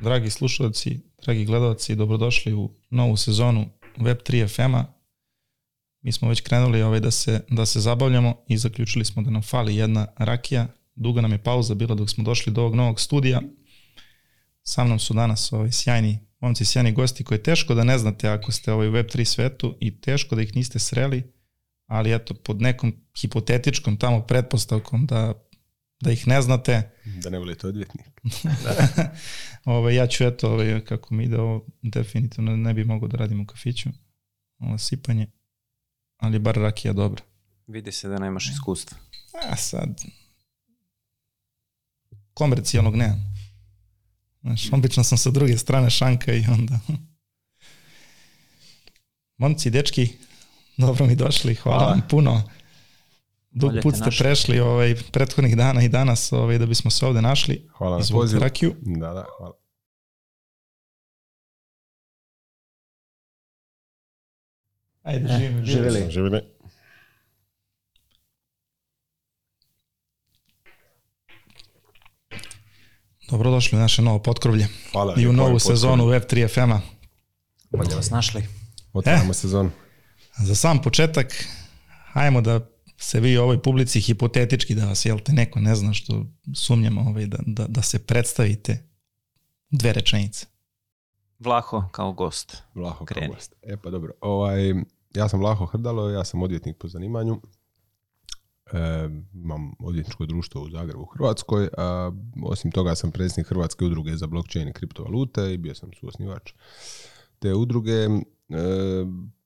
Dragi slušalci, dragi gledalci, dobrodošli u novu sezonu Web3 FM-a. Mi smo već krenuli ovaj da, se, da se zabavljamo i zaključili smo da nam fali jedna rakija. Duga nam je pauza bila dok smo došli do ovog novog studija. Sa mnom su danas ovaj, sjajni momci, sjajni gosti koje teško da ne znate ako ste ovaj u Web3 svetu i teško da ih niste sreli, ali eto, pod nekom hipotetičkom tamo pretpostavkom da da ih ne znate. Da ne volite odvjetnik. Da. ove, ja ću eto, ove, kako mi ide ovo, definitivno ne bi mogao da radim u kafiću, ovo sipanje, ali bar rakija dobra. Vidi se da nemaš iskustva. A sad, komercijalnog nemam. Znaš, obično sam sa druge strane šanka i onda... Momci, dečki, dobro mi došli, hvala, hvala. vam puno. Dug put ste našli. prešli ovaj, prethodnih dana i danas ovaj, da bismo se ovde našli. Hvala na pozivu. Rakiju. Da, da, hvala. Ajde, e, živim, živeli. Živeli. Dobrodošli u naše novo potkrovlje. Hvala. I u novu sezonu Web3 FM-a. Bolje vas našli. Otvaramo e, sezon. Za sam početak, hajmo da se vi ovoj publici hipotetički da vas, jel te neko ne zna što sumnjamo ovaj, da, da, da se predstavite dve rečenice. Vlaho kao gost. Vlaho Kreni. gost. E pa dobro, ovaj, ja sam Vlaho Hrdalo, ja sam odvjetnik po zanimanju. E, imam odvjetničko društvo u Zagrebu, u Hrvatskoj, a osim toga sam predsjednik Hrvatske udruge za blockchain i kriptovalute i bio sam suosnivač te udruge. E,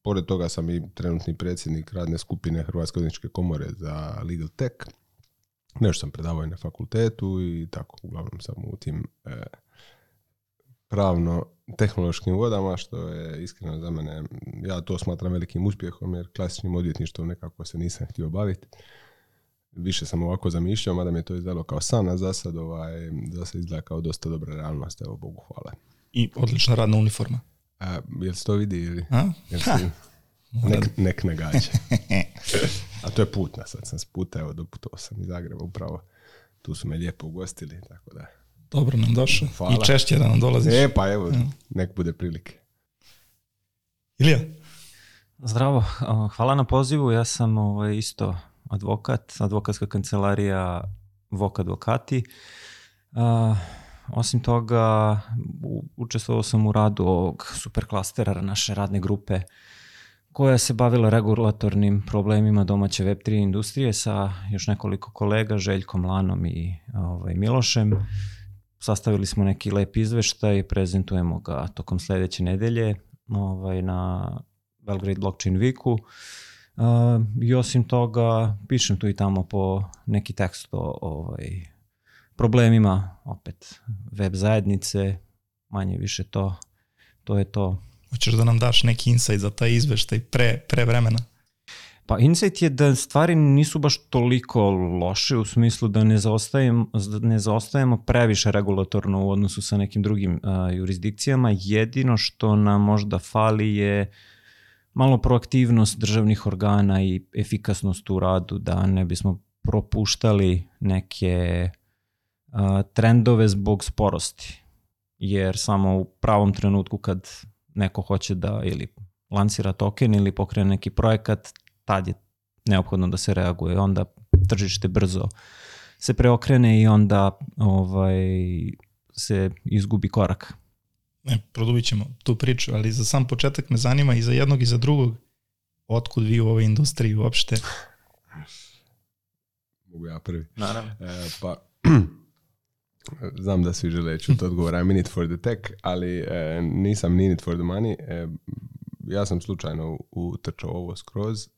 Pored toga sam i trenutni predsjednik radne skupine Hrvatske odvjetničke komore za Legal Tech. Nešto sam predavao i na fakultetu i tako, uglavnom sam u tim e, pravno tehnološkim vodama, što je iskreno za mene, ja to smatram velikim uspjehom jer klasičnim odvjetništvom nekako se nisam htio baviti. Više sam ovako zamišljao, mada mi je to izdalo kao san, a za sad, ovaj, za sad izgleda kao dosta dobra realnost, evo Bogu hvala. I odlična radna uniforma. A, jel se to vidi ili? A? nek, nek ne gađe. A to je putna, sad sam s puta, evo doputovao sam iz Zagreba upravo. Tu su me lijepo ugostili, tako da. Dobro nam došao. Hvala. I češće da nam dolaziš. E, pa evo, nek bude prilike. Ilija? Zdravo, hvala na pozivu. Ja sam ovaj, isto advokat, advokatska kancelarija Voka Advokati. Uh, Osim toga, učestvovao sam u radu ovog superklastera naše radne grupe koja se bavila regulatornim problemima domaće Web3 industrije sa još nekoliko kolega, Željkom Lanom i ovaj, Milošem. Sastavili smo neki lep izveštaj, prezentujemo ga tokom sledeće nedelje ovaj, na Belgrade Blockchain Weeku. Uh, I osim toga, pišem tu i tamo po neki tekst o ovaj, problemima opet web zajednice, manje više to, to je to. Hoćeš da nam daš neki insight za taj izveštaj pre, pre vremena? Pa insight je da stvari nisu baš toliko loše u smislu da ne zaostajemo, ne zaostajemo previše regulatorno u odnosu sa nekim drugim uh, jurisdikcijama. Jedino što nam možda fali je malo proaktivnost državnih organa i efikasnost u radu da ne bismo propuštali neke uh, trendove zbog sporosti. Jer samo u pravom trenutku kad neko hoće da ili lansira token ili pokrene neki projekat, tad je neophodno da se reaguje. Onda tržište brzo se preokrene i onda ovaj, se izgubi korak. Ne, produbit ćemo tu priču, ali za sam početak me zanima i za jednog i za drugog otkud vi u ovoj industriji uopšte? Mogu ja prvi. Naravno. E, pa, Znam da svi žele čuti odgovor I'm in it for the tech, ali e, nisam ni in it for the money. E, ja sam slučajno utrčao ovo skroz. E,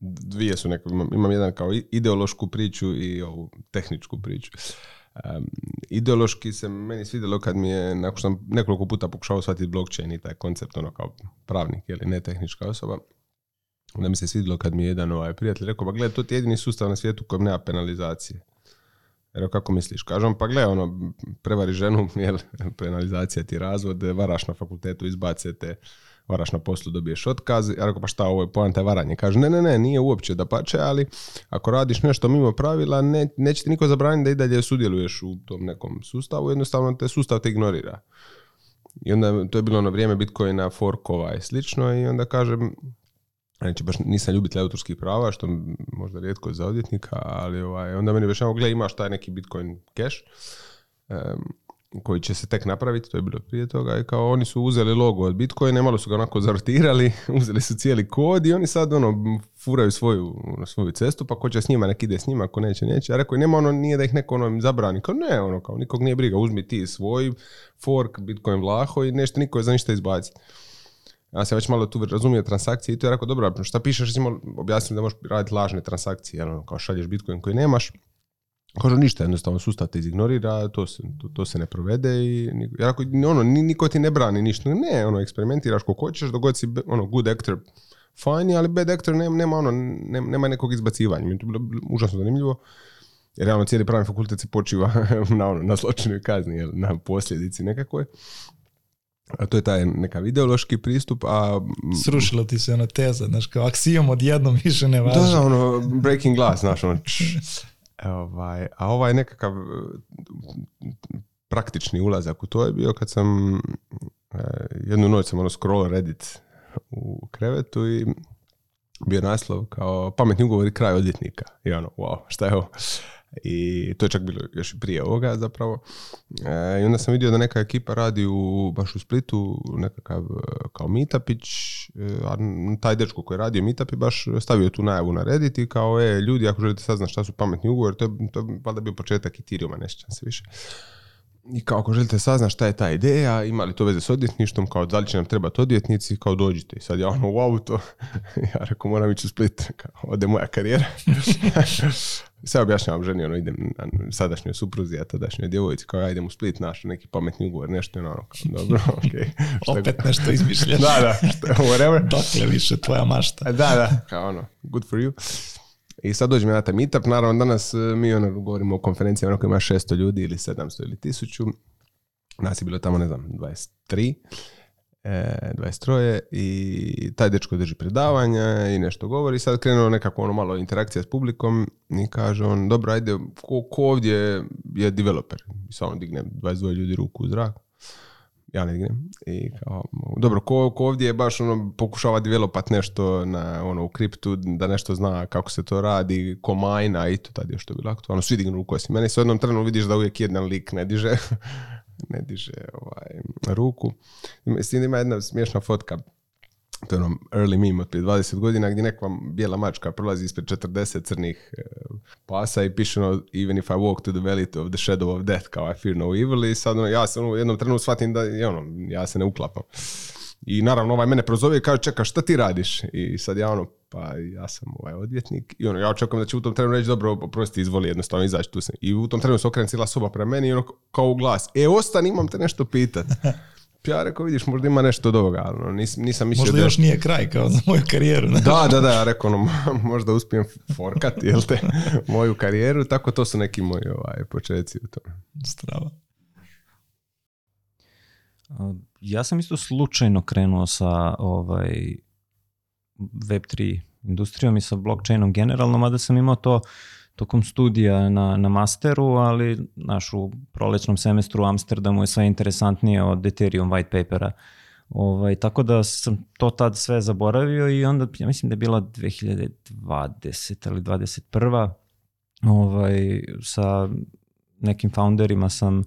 dvije su neko, imam, imam jedan kao ideološku priču i ovu tehničku priču. Um, ideološki se meni svidjelo kad mi je, nakon što sam nekoliko puta pokušao shvatiti blockchain i taj koncept, ono kao pravnik ili ne tehnička osoba, onda mi se svidjelo kad mi je jedan ovaj prijatelj rekao, pa gledaj, to ti je jedini sustav na svijetu kojem nema penalizacije. Jer kako misliš? Kažem, pa gle, ono, prevari ženu, jer penalizacija ti razvod, varaš na fakultetu, izbace varaš na poslu, dobiješ otkaz. Ja rekao, pa šta, ovo je poanta varanje. Kaže, ne, ne, ne, nije uopće da pače, ali ako radiš nešto mimo pravila, ne, neće ti niko zabraniti da i dalje sudjeluješ u tom nekom sustavu, jednostavno te sustav te ignorira. I onda to je bilo ono vrijeme Bitcoina, forkova i slično i onda kažem, Znači, baš nisam ljubitelj autorskih prava, što možda rijetko je za odvjetnika, ali ovaj, onda meni objašnjava, gle, imaš taj neki Bitcoin cash um, koji će se tek napraviti, to je bilo prije toga, i kao oni su uzeli logo od Bitcoina, malo su ga onako zarotirali, uzeli su cijeli kod i oni sad ono, furaju svoju, svoju cestu, pa ko će s njima, nek ide s njima, ako neće, neće. Ja rekao, nema ono, nije da ih neko ono zabrani. Kao ne, ono, kao nikog nije briga, uzmi ti svoj fork, Bitcoin vlaho i nešto, niko je za ništa izbaciti. Ja sam već malo tu razumio transakcije i to je rekao, dobro, šta pišeš, recimo, objasnim da možeš raditi lažne transakcije, ono, kao šalješ Bitcoin koji nemaš. Kažu ništa, jednostavno sustav te izignorira, to se, to, to se ne provede i ja rekao, ono, niko ti ne brani ništa. Ne, ono, eksperimentiraš kako hoćeš, dogod si ono, good actor, fajni, ali bad actor nema, nema, ono, nema, nema nekog izbacivanja. Mi to je bilo užasno zanimljivo. Jer realno cijeli pravni fakultet se počiva na, ono, na zločinu kazni, jel, na posljedici nekakvoj. A to je taj neka ideološki pristup, a... Srušila ti se ona teza, znaš, kao aksijom odjednom više ne važi. Da, da ono, breaking glass, znaš, ono, e, ovaj, a ovaj nekakav praktični ulazak u to je bio kad sam, e, jednu noć sam ono scroll Reddit u krevetu i bio naslov kao pametni ugovori kraj odvjetnika. I ono, wow, šta je ovo? i to je čak bilo još prije ovoga zapravo. E, I onda sam vidio da neka ekipa radi u, baš u Splitu nekakav e, kao meetupić, e, a taj dečko koji radi radio meetup je baš stavio tu najavu na Reddit i kao e, ljudi ako želite saznati šta su pametni ugovori, to je, to je valjda bio početak Ethereuma, nećećam se više i kao ako želite da saznati šta je ta ideja, ima li to veze s odvjetništvom, kao da li će nam trebati odvjetnici, kao dođite. I sad ja ono u auto, ja rekao moram ići u Split, kao ode moja karijera. sad objašnjavam ženi, ono idem na sadašnjoj supruzi, a tadašnjoj djevojci, kao ja idem u Split, naš neki pametni ugovor, nešto je ono, kao dobro, okej. Okay. Opet go... nešto izmišljaš. da, da, što, whatever. Dokle više tvoja mašta. da, da, kao ono, good for you. I sad dođem ja na taj meetup, naravno danas e, mi ono govorimo o konferencijama ono koji ima 600 ljudi ili 700 ili 1000, nas je bilo tamo ne znam 23, e, 23 i taj dečko drži predavanja i nešto govori. Sad krenuo nekako ono malo interakcija s publikom i kaže on, dobro, ajde, ko, ko ovdje je developer? I samo digne 22 ljudi ruku u zrak ja ne dignem. I kao, dobro, ko, ko ovdje je baš ono, pokušava developat nešto na, ono, u kriptu, da nešto zna kako se to radi, ko majna i to tad je što je bilo aktualno. Svi dignu ruku osim mene. S jednom trenu vidiš da uvijek jedan lik ne diže, ne diže ovaj, ruku. S tim da ima jedna smiješna fotka to je ono early meme od prije 20 godina gdje neka bijela mačka prolazi ispred 40 crnih e, pasa i piše ono even if I walk to the valley of the shadow of death kao I fear no evil i sad ono, ja se ono, u jednom trenutku shvatim da je ono, ja se ne uklapam. I naravno ovaj mene prozove i kaže čeka šta ti radiš i sad ja ono pa ja sam ovaj odvjetnik i ono ja očekujem da će u tom trenutku reći dobro prosti izvoli jednostavno izaći tu sam. I u tom trenutku se okrene cijela soba prema meni i ono kao u glas e ostan imam te nešto pitati. ja rekao, vidiš, možda ima nešto od ovoga, ali nis, nisam mislio Možda da... Možda još nije kraj kao za moju karijeru. Ne? Da, da, da, ja rekao, no, možda uspijem forkat, jel te, moju karijeru, tako to su neki moji ovaj, početci u tome. Strava. Ja sam isto slučajno krenuo sa ovaj Web3 industrijom i sa blockchainom generalno, mada sam imao to uh, tokom studija na, na masteru, ali naš, u prolećnom semestru u Amsterdamu je sve interesantnije od Ethereum white papera. Ovaj, tako da sam to tad sve zaboravio i onda, ja mislim da je bila 2020 ili 21. Ovaj, sa nekim founderima sam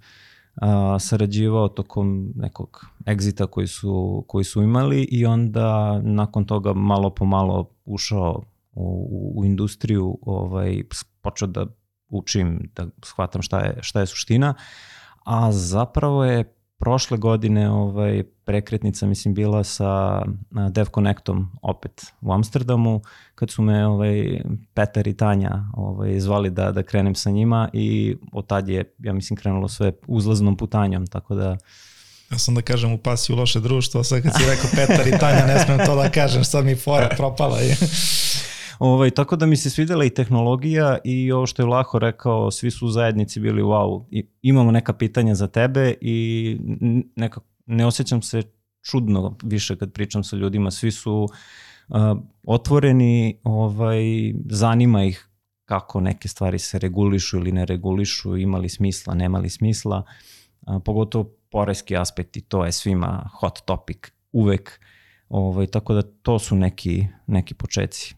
a, sarađivao tokom nekog egzita koji su, koji su imali i onda nakon toga malo po malo ušao u, u industriju ovaj, počeo da učim, da shvatam šta je, šta je suština, a zapravo je prošle godine ovaj, prekretnica mislim bila sa Dev Connectom opet u Amsterdamu kad su me ovaj, Petar i Tanja ovaj, zvali da, da krenem sa njima i od tad je ja mislim krenulo sve uzlaznom putanjom tako da Ja sam da kažem upasi u loše društvo, sad kad si rekao Petar i Tanja, ne smem to da kažem, sad mi fora propala je. Ovaj, tako da mi se svidela i tehnologija i ovo što je Vlaho rekao, svi su u zajednici bili wow, imamo neka pitanja za tebe i nekako ne osjećam se čudno više kad pričam sa ljudima, svi su uh, otvoreni, ovaj, zanima ih kako neke stvari se regulišu ili ne regulišu, imali smisla, nemali smisla, a, pogotovo poreski aspekt i to je svima hot topic uvek, ovaj, tako da to su neki, neki početci.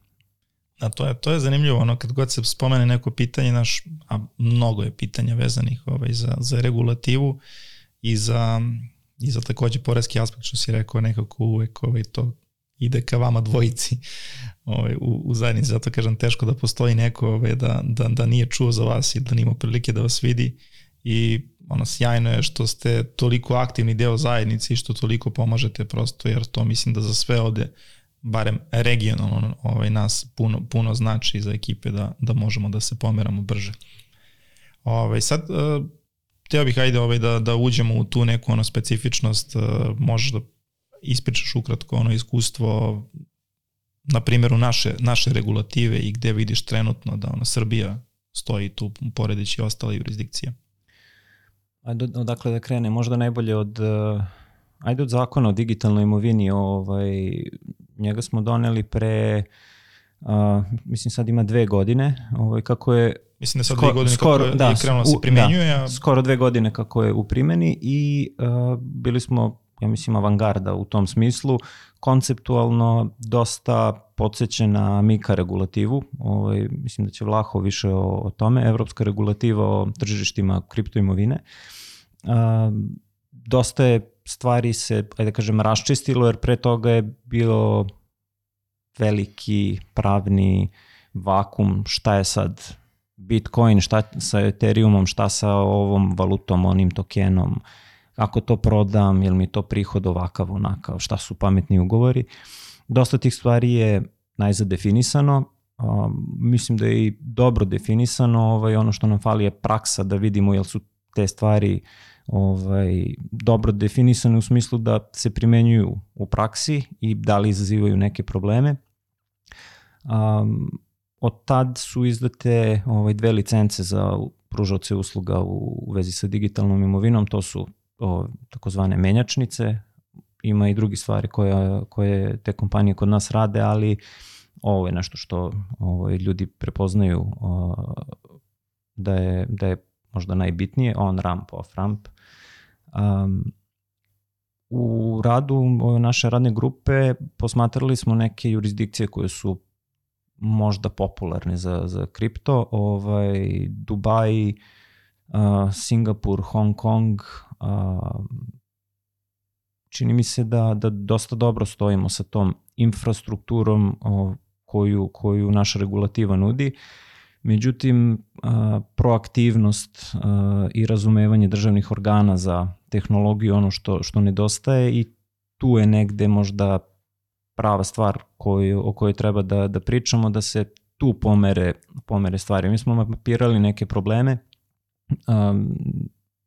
A to je, to je zanimljivo, ono kad god se spomene neko pitanje, naš, a mnogo je pitanja vezanih ovaj, za, za regulativu i za, i za takođe poreski aspekt, što si rekao, nekako uvek ovaj, to ide ka vama dvojici ovaj, u, u zajednici, zato kažem teško da postoji neko ovaj, da, da, da nije čuo za vas i da nima prilike da vas vidi i ono sjajno je što ste toliko aktivni deo zajednice i što toliko pomažete prosto jer to mislim da za sve ovde barem regionalno ovaj, nas puno, puno znači za ekipe da, da možemo da se pomeramo brže. Ovaj, sad, uh, teo bih ajde ovaj, da, da uđemo u tu neku ono, specifičnost, uh, možeš da ispričaš ukratko ono iskustvo na primjeru naše, naše regulative i gde vidiš trenutno da ona Srbija stoji tu poredeći ostale jurisdikcije. Ajde, odakle da krene, možda najbolje od, e, ajde od zakona o digitalnoj imovini, ovaj, njega smo doneli pre Uh, mislim sad ima dve godine, ovaj, kako je Mislim da sad skoro, dve godine skoro, kako da, je krenulo da se primenjuje. Da, a... Skoro dve godine kako je u primeni i uh, bili smo, ja mislim, avangarda u tom smislu. Konceptualno dosta podsjeće na mika regulativu. Ovaj, mislim da će Vlaho više o, o tome. Evropska regulativa o tržištima kriptoimovine. Uh, dosta je stvari se, ajde da kažem, raščistilo, jer pre toga je bilo veliki pravni vakum, šta je sad Bitcoin, šta sa Ethereumom, šta sa ovom valutom, onim tokenom, ako to prodam, jel mi to prihod ovakav, onakav, šta su pametni ugovori. Dosta tih stvari je najzadefinisano, mislim da je i dobro definisano, ovaj, ono što nam fali je praksa da vidimo jel su te stvari uh, ovaj, dobro definisane u smislu da se primenjuju u praksi i da li izazivaju neke probleme. Um, od tad su izdate ovaj, dve licence za pružavce usluga u, u vezi sa digitalnom imovinom, to su o, takozvane menjačnice, ima i drugi stvari koje, koje te kompanije kod nas rade, ali ovo je nešto što ovaj, ljudi prepoznaju o, da, je, da je možda najbitnije, on-ramp, off-ramp. Um, u radu naše radne grupe posmatrali smo neke jurisdikcije koje su možda popularne za, za kripto, ovaj, Dubai, uh, Singapur, Hong Kong, uh, čini mi se da, da dosta dobro stojimo sa tom infrastrukturom uh, koju, koju naša regulativa nudi. Uh, Međutim, proaktivnost i razumevanje državnih organa za tehnologiju ono što, što nedostaje i tu je negde možda prava stvar koju, o kojoj treba da, da pričamo, da se tu pomere, pomere stvari. Mi smo mapirali neke probleme, um,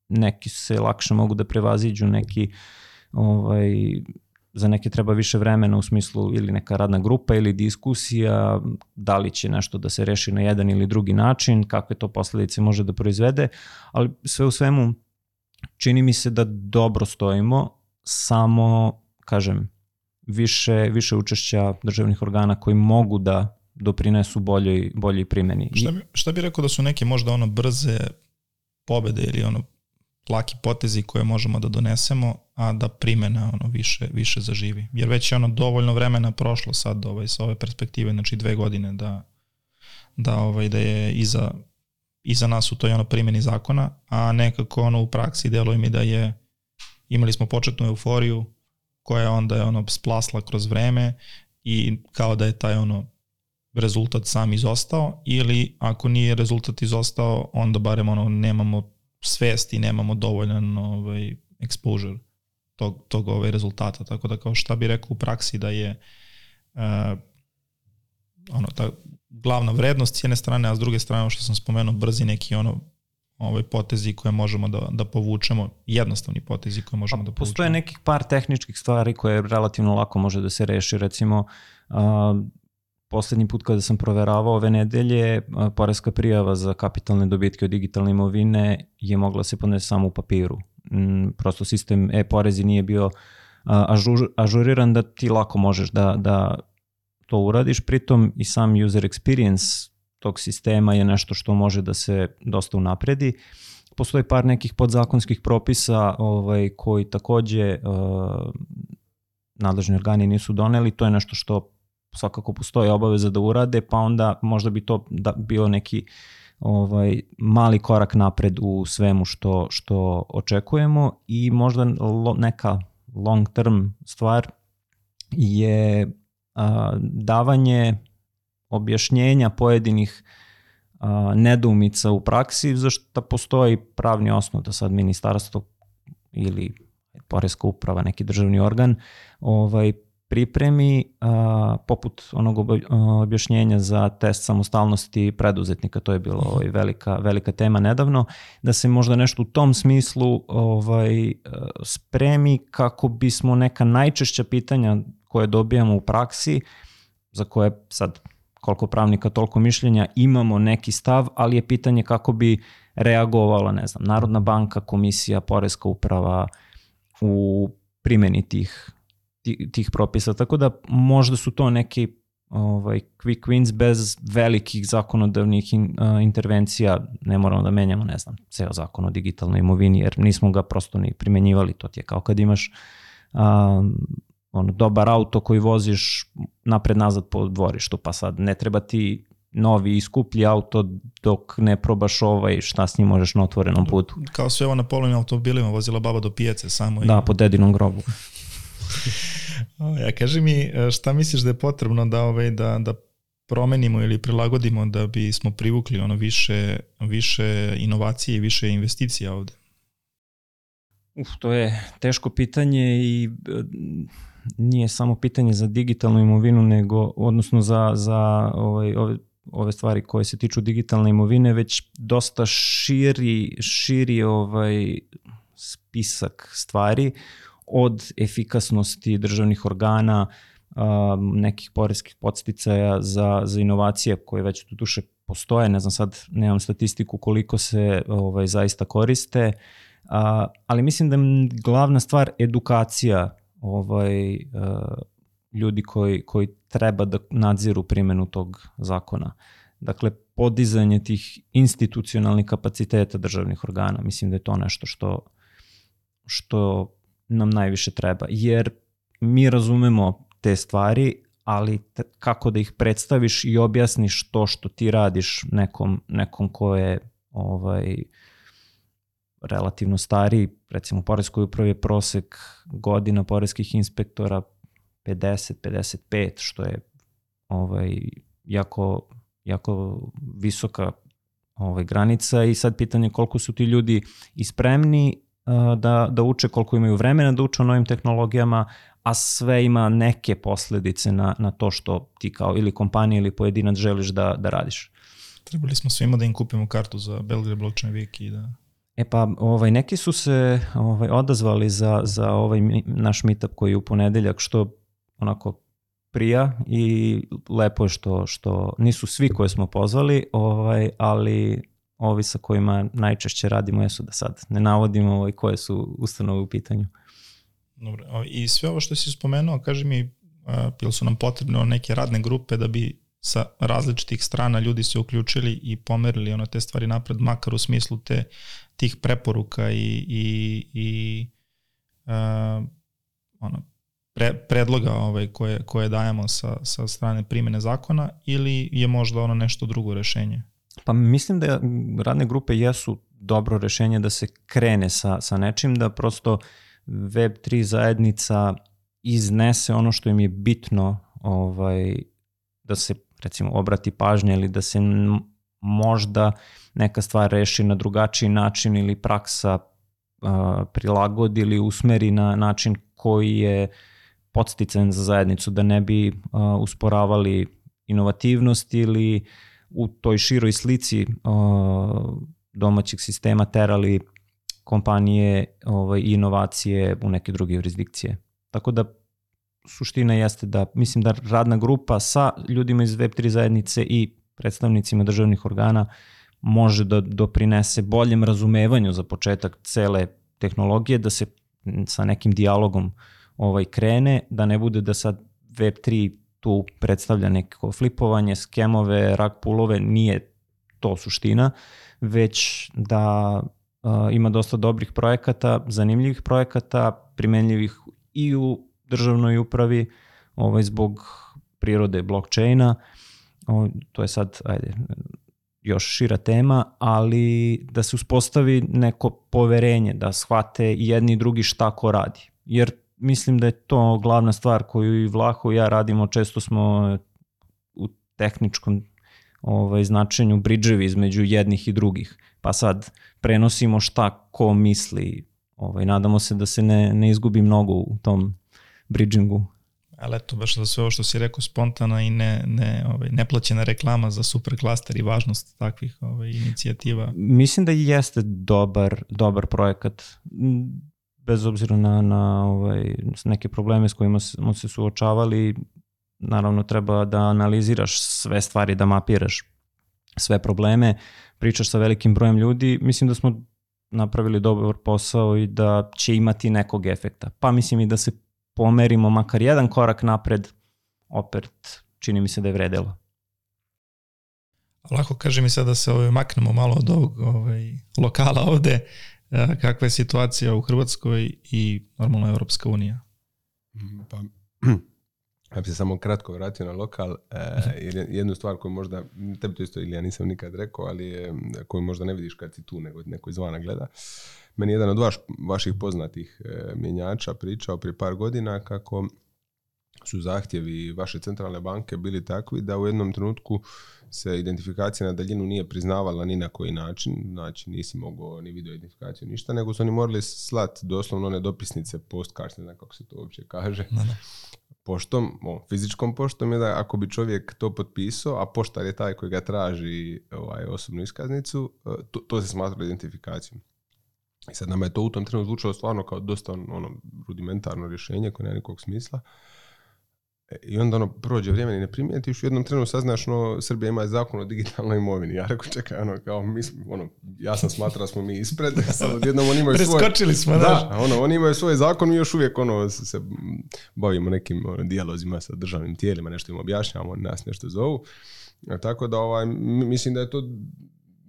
neki se lakše mogu da prevaziđu, neki ovaj, za neke treba više vremena u smislu ili neka radna grupa ili diskusija, da li će nešto da se reši na jedan ili drugi način, kakve to posledice može da proizvede, ali sve u svemu čini mi se da dobro stojimo, samo, kažem, više, više učešća državnih organa koji mogu da doprinesu boljoj, boljoj primjeni. Šta bi, šta bi rekao da su neke možda ono brze pobede ili ono laki potezi koje možemo da donesemo, a da primena ono više, više zaživi. Jer već je ono dovoljno vremena prošlo sad ovaj, sa ove perspektive, znači dve godine da, da, ovaj, da je iza, iza nas u toj ono primjeni zakona, a nekako ono u praksi deluje mi da je imali smo početnu euforiju koja onda je ono splasla kroz vreme i kao da je taj ono rezultat sam izostao ili ako nije rezultat izostao onda barem ono nemamo svest i nemamo dovoljan ovaj, exposure tog, tog ovaj rezultata. Tako da kao šta bi rekao u praksi da je uh, ono, ta glavna vrednost s jedne strane, a s druge strane što sam spomenuo brzi neki ono ovaj potezi koje možemo da, da povučemo, jednostavni potezi koje možemo pa, da povučemo. Postoje nekih par tehničkih stvari koje relativno lako može da se reši, recimo uh, poslednji put kada sam proveravao ove nedelje, poreska prijava za kapitalne dobitke od digitalne imovine je mogla da se podnese samo u papiru. Mm, prosto sistem e-porezi nije bio ažur, ažuriran da ti lako možeš da, da to uradiš, pritom i sam user experience tog sistema je nešto što može da se dosta unapredi. Postoji par nekih podzakonskih propisa ovaj, koji takođe uh, nadležni organi nisu doneli, to je nešto što svakako postoji obaveza da urade, pa onda možda bi to da, bilo neki ovaj mali korak napred u svemu što što očekujemo i možda lo, neka long term stvar je a, davanje objašnjenja pojedinih a, nedoumica u praksi za što postoji pravni osnov da sad ministarstvo ili poreska uprava, neki državni organ, ovaj, pripremi, a, poput onog objašnjenja za test samostalnosti preduzetnika, to je bilo ovaj, velika, velika tema nedavno, da se možda nešto u tom smislu ovaj, e, spremi kako bismo neka najčešća pitanja koje dobijamo u praksi, za koje sad koliko pravnika, toliko mišljenja, imamo neki stav, ali je pitanje kako bi reagovala, ne znam, Narodna banka, komisija, Poreska uprava u primeni tih tih propisa. Tako da možda su to neki ovaj, quick wins bez velikih zakonodavnih in, uh, intervencija. Ne moramo da menjamo, ne znam, ceo zakon o digitalnoj imovini, jer nismo ga prosto ni primenjivali. To ti je kao kad imaš uh, ono, dobar auto koji voziš napred-nazad po dvorištu, pa sad ne treba ti novi i skuplji auto dok ne probaš ovaj šta s njim možeš na otvorenom putu. Kao sve ovo na polovnim automobilima vozila baba do pijace samo. I... Da, po dedinom grobu. ja, kaži mi, e, šta misliš da je potrebno da, ovaj, da, da promenimo ili prilagodimo da bi smo privukli ono više, više inovacije i više investicija ovde? Uf, to je teško pitanje i e, nije samo pitanje za digitalnu imovinu, nego, odnosno za, za ovaj, ove, ove stvari koje se tiču digitalne imovine, već dosta širi, širi ovaj spisak stvari. Uh, od efikasnosti državnih organa, um, nekih poreskih podsticaja za, za inovacije koje već tu duše postoje, ne znam sad, nemam statistiku koliko se ovaj, zaista koriste, a, ali mislim da je glavna stvar edukacija ovaj, uh, ljudi koji, koji treba da nadziru primenu tog zakona. Dakle, podizanje tih institucionalnih kapaciteta državnih organa, mislim da je to nešto što, što nam najviše treba, jer mi razumemo te stvari, ali kako da ih predstaviš i objasniš to što ti radiš nekom, nekom ko je ovaj, relativno stari, recimo u Poreskoj upravi je prosek godina poreskih inspektora 50-55, što je ovaj, jako, jako visoka ovaj, granica i sad pitanje koliko su ti ljudi ispremni E, da, da uče, koliko imaju vremena da uče o novim tehnologijama, a sve ima neke posledice na, na to što ti kao ili kompanija ili pojedinac želiš da, da radiš. Trebali smo svima da im kupimo kartu za Belgrade Blockchain Week i da... E pa, ovaj, neki su se ovaj, odazvali za, za ovaj naš meetup koji je u ponedeljak, što onako prija i lepo je što, što nisu svi koje smo pozvali, ovaj, ali ovi sa kojima najčešće radimo jesu da sad ne navodimo ovaj, koje su ustanove u pitanju. Dobro, i sve ovo što si spomenuo, kaži mi, bili su nam potrebno neke radne grupe da bi sa različitih strana ljudi se uključili i pomerili ono te stvari napred, makar u smislu te, tih preporuka i, i, i uh, ono, pre, predloga ovaj, koje, koje dajemo sa, sa strane primene zakona ili je možda ono nešto drugo rešenje? Pa mislim da radne grupe jesu dobro rešenje da se krene sa, sa nečim, da prosto Web3 zajednica iznese ono što im je bitno ovaj, da se recimo obrati pažnje ili da se možda neka stvar reši na drugačiji način ili praksa a, prilagodi ili usmeri na način koji je podsticen za zajednicu da ne bi a, usporavali inovativnost ili uh, u toj široj slici uh, domaćeg sistema terali kompanije ovaj, i inovacije u neke druge jurisdikcije. Tako da suština jeste da, mislim da radna grupa sa ljudima iz Web3 zajednice i predstavnicima državnih organa može da doprinese boljem razumevanju za početak cele tehnologije, da se sa nekim dijalogom ovaj krene, da ne bude da sad Web3 tu predstavlja neko flipovanje, skemove, rag pulove, nije to suština, već da uh, ima dosta dobrih projekata, zanimljivih projekata, primenljivih i u državnoj upravi ovaj, zbog prirode blockchaina. Ovo, to je sad, ajde, još šira tema, ali da se uspostavi neko poverenje, da shvate i jedni i drugi šta ko radi. Jer mislim da je to glavna stvar koju i Vlaho i ja radimo, često smo u tehničkom ovaj, značenju bridževi između jednih i drugih. Pa sad prenosimo šta ko misli. Ovaj, nadamo se da se ne, ne izgubi mnogo u tom bridžingu. Ali eto, baš za sve ovo što si rekao spontana i ne, ne, ovaj, neplaćena reklama za superklaster i važnost takvih ovaj, inicijativa. Mislim da jeste dobar, dobar projekat bez obzira na, na ovaj, neke probleme s kojima smo se suočavali, naravno treba da analiziraš sve stvari, da mapiraš sve probleme, pričaš sa velikim brojem ljudi, mislim da smo napravili dobar posao i da će imati nekog efekta. Pa mislim i da se pomerimo makar jedan korak napred, opet čini mi se da je vredelo. Lako kaže mi sad da se ovaj, maknemo malo od ovog ovaj, lokala ovde. E, kakva je situacija u Hrvatskoj i normalno Evropska unija? Mm, pa, ja bi se samo kratko vratio na lokal, E, jednu stvar koju možda, tebi to isto ili ja nisam nikad rekao, ali koju možda ne vidiš kad si tu, nego neko izvana gleda. Meni je jedan od vaš, vaših poznatih e, mjenjača pričao prije par godina kako su zahtjevi vaše centralne banke bili takvi da u jednom trenutku se identifikacija na daljinu nije priznavala ni na koji način, znači nisi mogao ni video identifikaciju, ništa, nego su oni morali slati doslovno one dopisnice postkartne, ne znam kako se to uopće kaže, ne, poštom, o, fizičkom poštom je da ako bi čovjek to potpisao, a poštar je taj koji ga traži ovaj, osobnu iskaznicu, e, to, to se smatra identifikacijom. I sad nama je to u tom trenutku zvučalo stvarno kao dosta ono rudimentarno rješenje koje nema nikog smisla, E, I onda ono prođe vrijeme i ne primijetiš, u jednom trenu saznaš ono, Srbija ima zakon o digitalnoj imovini. Ja rekao, čekaj, ono, kao mi smo, ono, ja sam smatra da smo mi ispred, sad odjednom oni imaju svoj... Preskočili smo, da. Naš. ono, oni imaju svoj zakon, mi još uvijek, ono, se bavimo nekim ono, dijalozima sa državnim tijelima, nešto im objašnjavamo, nas nešto zovu. E, tako da, ovaj, mislim da je to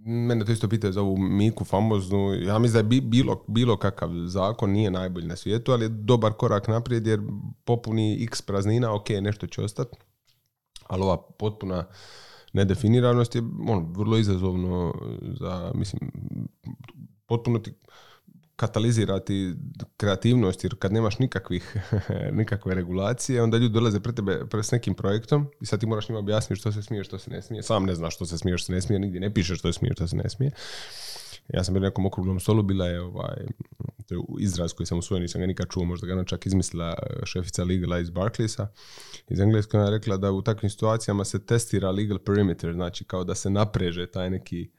Mene to isto pitaju za ovu Miku famoznu. Ja mislim da je bi, bilo, bilo kakav zakon nije najbolji na svijetu, ali je dobar korak naprijed jer popuni x praznina, ok, nešto će ostati. Ali ova potpuna nedefiniranost je ono, vrlo izazovno za, mislim, potpuno ti katalizirati kreativnost jer kad nemaš nikakvih, nikakve regulacije, onda ljudi dolaze pred tebe pre s nekim projektom i sad ti moraš njima objasniti što se smije, što se ne smije. Sam ne znaš što se smije, što se ne smije, nigdje ne piše što se smije, što se ne smije. Ja sam bio na nekom okruglom stolu, bila je ovaj, to je izraz koji sam usvojio, nisam ga nikad čuo, možda ga čak izmislila šefica Legala iz Barclaysa, iz Engleskog je rekla da u takvim situacijama se testira legal perimeter, znači kao da se napreže taj neki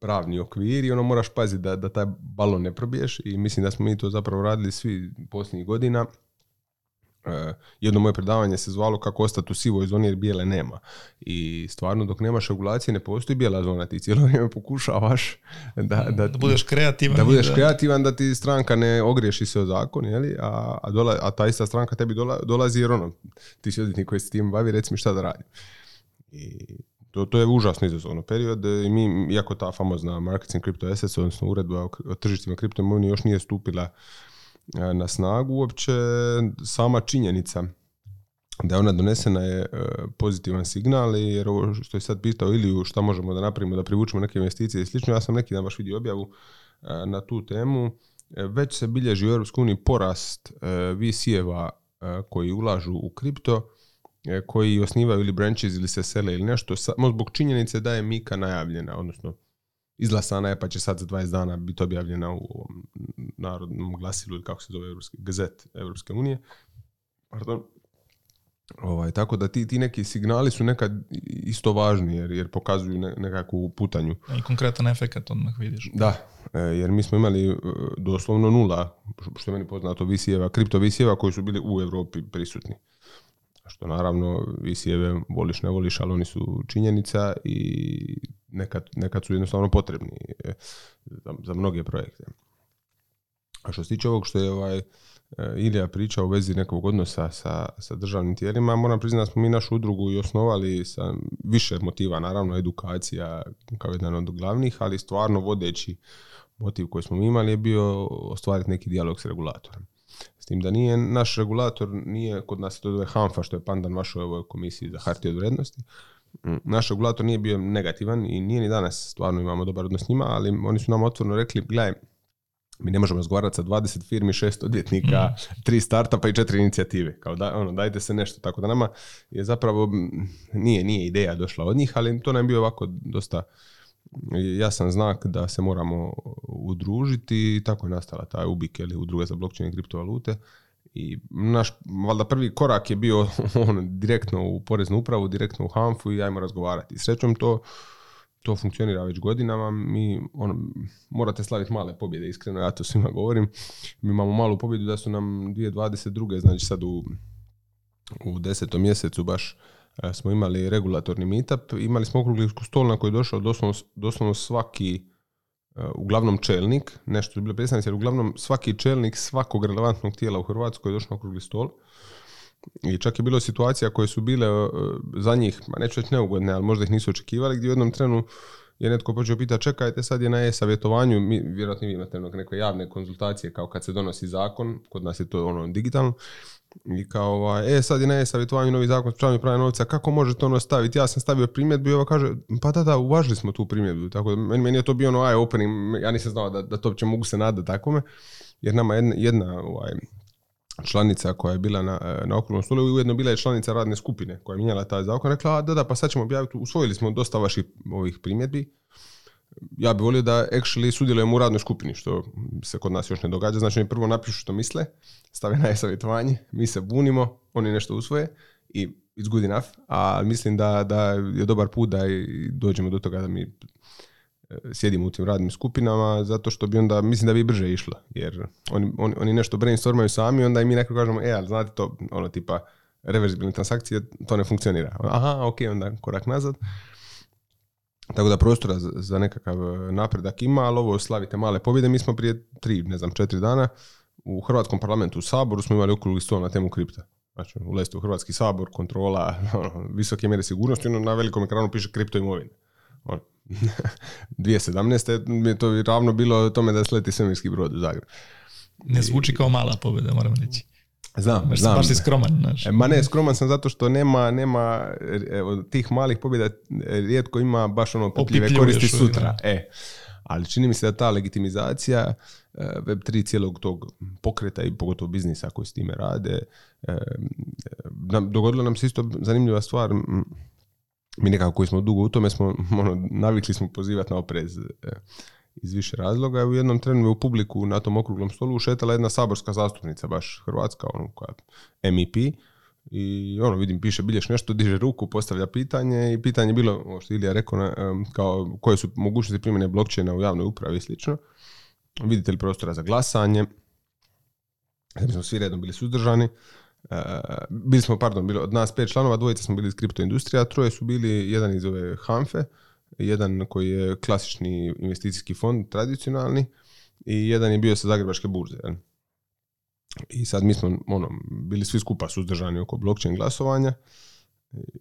pravni okvir i ono moraš paziti da, da taj balon ne probiješ i mislim da smo mi to zapravo radili svi posljednjih godina. E, jedno moje predavanje se zvalo kako ostati u sivoj zoni jer bijele nema. I stvarno dok nemaš regulacije ne postoji bijela zona, ti cijelo vrijeme pokušavaš da, da, da budeš kreativan. Da budeš da- kreativan da ti stranka ne ogriješi se o zakon, li? A, a, dola, a ta ista stranka tebi dola, dolazi jer ono, ti si odvjetnik koji se tim bavi, reci mi šta da radim. I To, to je užasno izazovno period i mi, iako ta famozna marketing crypto assets, odnosno uredba o tržištima kripto imovine još nije stupila e, na snagu, uopće sama činjenica da je ona donesena je e, pozitivan signal jer ovo što je sad pitao ili šta možemo da napravimo da privučemo neke investicije i slično, ja sam neki dan baš vidio objavu e, na tu temu, već se bilježi u EU porast VC-eva koji ulažu u kripto, E, koji osnivaju ili branches ili se sele ili nešto, samo zbog činjenice da je Mika najavljena, odnosno izglasana je pa će sad za 20 dana biti objavljena u ovom narodnom glasilu ili kako se zove Evropski, gazet Evropske unije. Pardon. Ovaj, tako da ti, ti neki signali su nekad isto važni jer, jer pokazuju ne, nekakvu putanju. I konkretan efekt odmah vidiš. Da, e, jer mi smo imali e, doslovno nula, što je meni poznato, visijeva, kripto visijeva koji su bili u Evropi prisutni. Što naravno, vi sjeve voliš, ne voliš, ali oni su činjenica i nekad, nekad su jednostavno potrebni e, za, za mnoge projekte. A što se tiče ovog što je ovaj, e, Ilija priča u vezi nekog odnosa sa, sa državnim tijelima, moram priznati da smo mi našu udrugu i osnovali sa više motiva, naravno edukacija kao jedan od glavnih, ali stvarno vodeći motiv koji smo mi imali je bio ostvariti neki dijalog s regulatorom. S tim da nije naš regulator, nije kod nas to je HANFA što je pandan vašoj ovoj komisiji za hartije od vrednosti. Mm. Naš regulator nije bio negativan i nije ni danas, stvarno imamo dobar odnos s njima, ali oni su nam otvorno rekli, gledaj, mi ne možemo razgovarati sa 20 firmi, 6 odvjetnika, 3 mm. startupa i 4 inicijative. Kao da, ono, dajte se nešto. Tako da nama je zapravo, nije, nije ideja došla od njih, ali to nam je bio ovako dosta jasan znak da se moramo udružiti i tako je nastala ta UBIK ili udruga za blockchain i kriptovalute. I naš, valjda prvi korak je bio on, direktno u poreznu upravu, direktno u HANFU i ajmo razgovarati. Srećom to, to funkcionira već godinama. Mi, on, morate slaviti male pobjede, iskreno ja to svima govorim. Mi imamo malu pobjedu da su nam 2022. znači sad u, u desetom mjesecu baš E, smo imali regulatorni meetup, imali smo okrugli stol na koji je došao doslovno, doslovno svaki e, uglavnom čelnik, nešto je bilo predstavnici, jer uglavnom svaki čelnik svakog relevantnog tijela u Hrvatskoj je došao na okrugli stol. I čak je bilo situacija koje su bile e, za njih, ma neću reći neugodne, ali možda ih nisu očekivali, gdje u jednom trenu je netko pođe pita čekajte sad je na e-savjetovanju, mi, vjerojatno vi imate neke javne konzultacije kao kad se donosi zakon, kod nas je to ono digitalno, i kao ovaj, e sad je na e-savjetovanju novi zakon sprečavanju pranja novca, kako možete ono staviti? Ja sam stavio primjedbu i ova kaže, pa da, da, uvažili smo tu primjedbu, tako da meni, meni je to bio ono eye opening, ja nisam znao da, da to uopće mogu se nadati takome, jer nama jedna, jedna ovaj, članica koja je bila na, e, na okrugnom stolu i ujedno bila je članica radne skupine koja je mijenjala taj zakon, rekla, da, da, pa sad ćemo objaviti, usvojili smo dosta vaših ovih primjedbi, ja bih volio da actually sudjelujemo u radnoj skupini, što se kod nas još ne događa. Znači, oni prvo napišu što misle, stave na e-savjetovanje, mi se bunimo, oni nešto usvoje i it's good enough, a mislim da, da je dobar put da dođemo do toga da mi E, sjedim u tim radnim skupinama zato što bi onda, mislim da bi brže išlo jer oni, oni, oni nešto brainstormaju sami onda i mi nekako kažemo, e, ali znate to ono tipa reverzibilne transakcije, to ne funkcionira. Aha, ok, onda korak nazad. Tako da prostora za, za nekakav e, napredak ima, ali ovo slavite male pobjede. Mi smo prije tri, ne znam, četiri dana u Hrvatskom parlamentu, u Saboru smo imali okrugli stol na temu kripta. Znači, ulazite u Hrvatski sabor, kontrola, ono, visoke mjere sigurnosti, ono, na velikom ekranu piše kripto imovine. 2017. mi je to ravno bilo tome da sleti svemirski brod u Zagreb. Ne zvuči kao mala pobeda, moram reći. Znam, baš, znam. Baš si skroman, znaš. E, Ma ne, skroman sam zato što nema, nema evo, tih malih pobjeda e, rijetko ima baš ono popljive koristi e. sutra. Da. E, ali čini mi se da ta legitimizacija e, Web3 cijelog tog pokreta i pogotovo biznisa koji s time rade, dogodila nam se isto zanimljiva stvar, mi nekako koji smo dugo u tome smo, ono, navikli smo pozivati na oprez e, iz više razloga. U jednom trenutku u publiku na tom okruglom stolu ušetala jedna saborska zastupnica, baš hrvatska, ono koja MEP, i ono vidim piše bilješ nešto, diže ruku, postavlja pitanje i pitanje je bilo, ovo što Ilija rekao, na, kao koje su mogućnosti primjene blockchaina u javnoj upravi i slično. Vidite li prostora za glasanje? Mi smo svi redom bili suzdržani. Uh, bili smo, pardon, bilo od nas pet članova, dvojica smo bili iz kriptoindustrije, a troje su bili jedan iz ove Hanfe, jedan koji je klasični investicijski fond, tradicionalni, i jedan je bio sa Zagrebačke burze. Jel? I sad mi smo ono, bili svi skupa suzdržani oko blockchain glasovanja,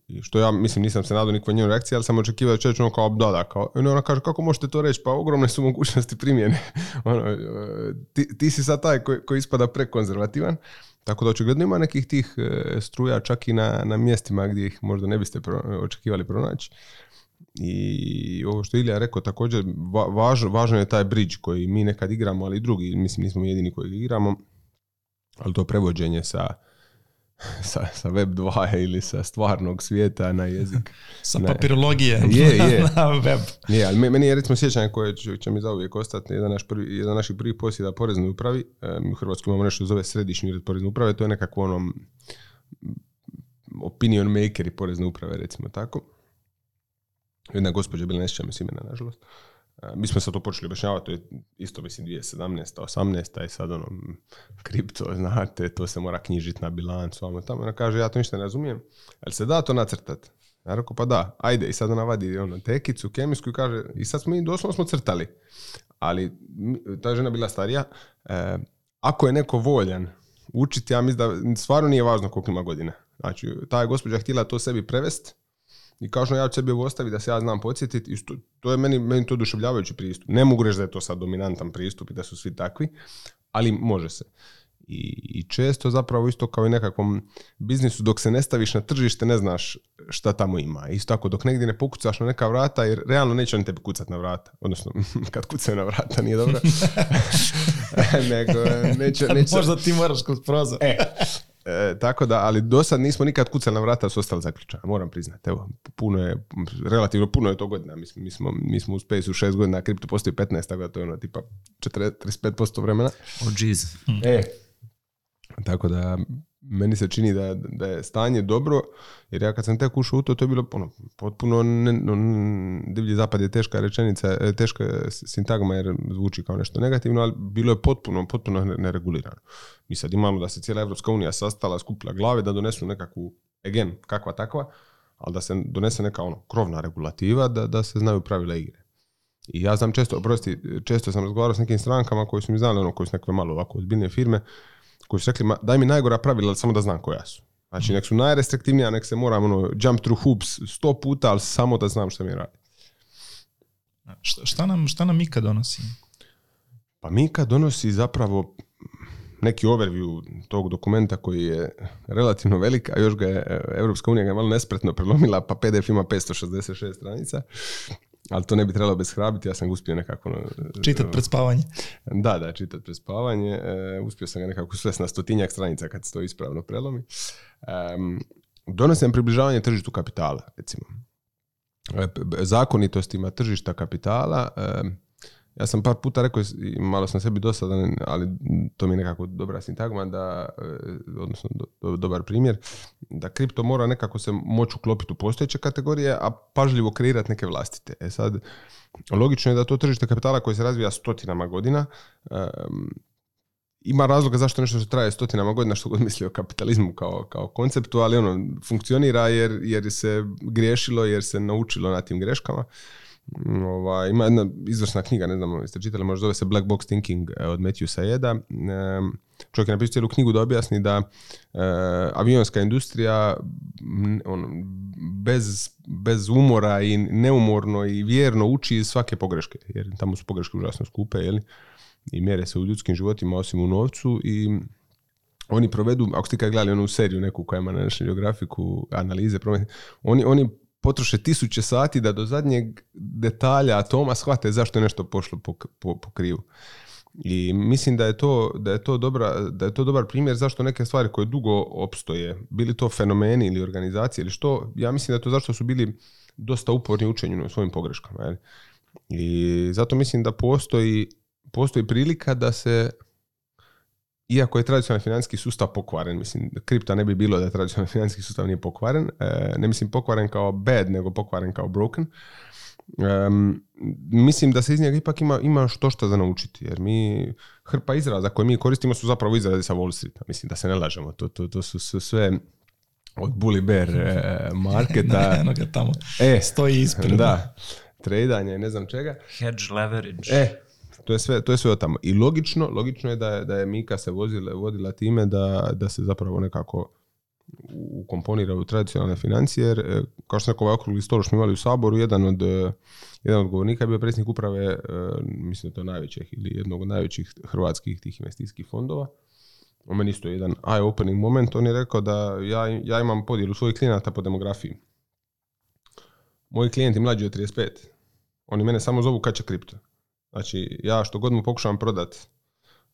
i što ja, mislim, nisam se nadao nikakva njenu reakcija, ali sam očekivao da čovječ ono kao da, da, kao, ono, ona kaže, kako možete to reći, pa ogromne su mogućnosti primjene, ono, eh, ti, ti si sad taj koji, koji ispada prekonzervativan, Tako da očigledno ima nekih tih e, struja čak i na, na mjestima gdje ih možda ne biste pro, e, očekivali pronaći. I ovo što Ilija rekao također, važno, važno je taj bridge koji mi nekad igramo, ali i drugi, mislim nismo jedini koji igramo, ali to prevođenje sa, sa, sa web 2 ili sa stvarnog svijeta na jezik. Sa ne. papirologije je, je. na web. Je, ali meni je recimo sjećanje koje će, će mi zauvijek ostati jedan, naš prvi, jedan naših prvih posjeda poreznoj upravi. Mi u Hrvatskoj imamo nešto zove središnji ured porezne uprave, to je nekako onom opinion makeri porezne uprave recimo tako. Jedna gospođa bila nešća mi imena nažalost E, mi smo sad to počeli objašnjavati, to je isto mislim 2017. 18. i sad ono, kripto, znate, to se mora knjižiti na bilancu, ono tamo, ona kaže, ja to ništa ne razumijem, ali se da to nacrtati? Ja rekao, pa da, ajde, i sad ona vadi ono, tekicu, kemijsku i kaže, i sad smo mi doslovno smo crtali, ali ta žena bila starija, e, ako je neko voljan učiti, ja mislim da stvarno nije važno koliko ima godina. Znači, ta je gospođa htjela to sebi prevesti, i kažu ja ću sebi ovo da se ja znam podsjetiti i što, to je meni, meni to oduševljavajući pristup. Ne mogu reći da je to sad dominantan pristup i da su svi takvi, ali može se. I, i često zapravo isto kao i nekakvom biznisu dok se ne staviš na tržište ne znaš šta tamo ima. Isto tako dok negdje ne pokucaš na neka vrata jer realno neće oni tebi kucati na vrata. Odnosno kad kucaju na vrata nije dobro. Nego neće, pa neće... Možda ti moraš kod prozor. E, E, tako da, ali do sad nismo nikad kucali na vrata, su ostali zaključani, moram priznati. Evo, puno je, relativno puno je to godina. Mi, smo, mi, smo, mi smo u Spaceu šest godina, kripto postoji 15, tako da to je ono tipa 45% vremena. Oh, jeez. E, tako da, meni se čini da, da je stanje dobro, jer ja kad sam tek ušao u to, to je bilo ono, potpuno, ne, divlji zapad je teška rečenica, e, teška sintagma jer zvuči kao nešto negativno, ali bilo je potpuno, potpuno neregulirano. Mi sad imamo da se cijela Evropska unija sastala, skupila glave, da donesu nekakvu, again, kakva takva, ali da se donese neka ono, krovna regulativa, da, da se znaju pravila igre. I ja znam često, oprosti, često sam razgovarao s nekim strankama koji su mi znali, ono, koji su nekakve malo ovako ozbiljne firme, koji su rekli, ma, daj mi najgora pravila, samo da znam koja su. Znači, nek su najrestriktivnija, nek se moram ono, jump through hoops sto puta, ali samo da znam šta mi radi. Šta, šta, nam, šta nam Mika donosi? Pa Mika donosi zapravo neki overview tog dokumenta koji je relativno velik, a još ga je e, Evropska unija ga je malo nespretno prelomila, pa PDF ima 566 stranica ali to ne bi trebalo bezhrabriti, ja sam ga uspio nekako... Čitat e, pred spavanje. Da, da, čitat pred spavanje. E, uspio sam ga nekako svest na stotinjak stranica kad se to ispravno prelomi. E, donosim približavanje tržištu kapitala, recimo. E, zakonitost ima tržišta kapitala, e, Ja sam par puta rekao i malo sam sebi dosadan, ali to mi je nekako dobra sintagma, da, e, odnosno do, do, dobar primjer, da kripto mora nekako se moći uklopiti u postojeće kategorije, a pažljivo kreirati neke vlastite. E sad, logično je da to tržište kapitala koje se razvija stotinama godina, um, ima razloga zašto nešto što traje stotinama godina što god misli o kapitalizmu kao, kao konceptu, ali ono funkcionira jer, jer se griješilo, jer se naučilo na tim greškama. Ova, ima jedna izvrsna knjiga, ne znam, jeste čitali, možda zove se Black Box Thinking e, od Matthew Sayeda. Čovjek je napisao cijelu knjigu da objasni da e, avionska industrija on, bez, bez umora i neumorno i vjerno uči iz svake pogreške, jer tamo su pogreške užasno skupe, jeli? I mjere se u ljudskim životima, osim u novcu i oni provedu, ako ste kad gledali onu seriju neku koja ima na našem geografiku, analize, prometi, oni, oni potroše tisuće sati da do zadnjeg detalja atoma shvate zašto je nešto pošlo po, po, po krivu. I mislim da je, to, da, je to dobra, da je to dobar primjer zašto neke stvari koje dugo opstoje, bili to fenomeni ili organizacije ili što, ja mislim da je to zašto su bili dosta uporni učenju u svojim pogreškama. Jel? I zato mislim da postoji, postoji prilika da se iako je tradicionalni financijski sustav pokvaren, mislim, kripta ne bi bilo da je tradicionalni financijski sustav nije pokvaren, e, ne mislim pokvaren kao bad, nego pokvaren kao broken, Um, mislim da se iz njega ipak ima, ima što što za naučiti, jer mi hrpa izraza koje mi koristimo su zapravo izrazi sa Wall Streeta, mislim da se ne lažemo, to, to, to su, su sve od Bully Bear e, marketa. Eno ga tamo e, stoji ispred. Da, tradanje, ne znam čega. Hedge leverage. E, to je sve, to je sve od tamo. I logično, logično je da je, da je Mika se vozila, vodila time da, da se zapravo nekako ukomponira u tradicionalne financije, jer e, kao što sam rekao, ovaj okrugli stol smo imali u Saboru, jedan od, e, jedan od govornika je bio predsjednik uprave, e, mislim da to najvećih ili jednog od najvećih hrvatskih tih investicijskih fondova. on meni isto jedan eye-opening moment, on je rekao da ja, ja imam podjelu svojih klijenata po demografiji. Moji klijenti mlađi od 35, oni mene samo zovu kad će kripto. Znači, ja što god mu pokušavam prodati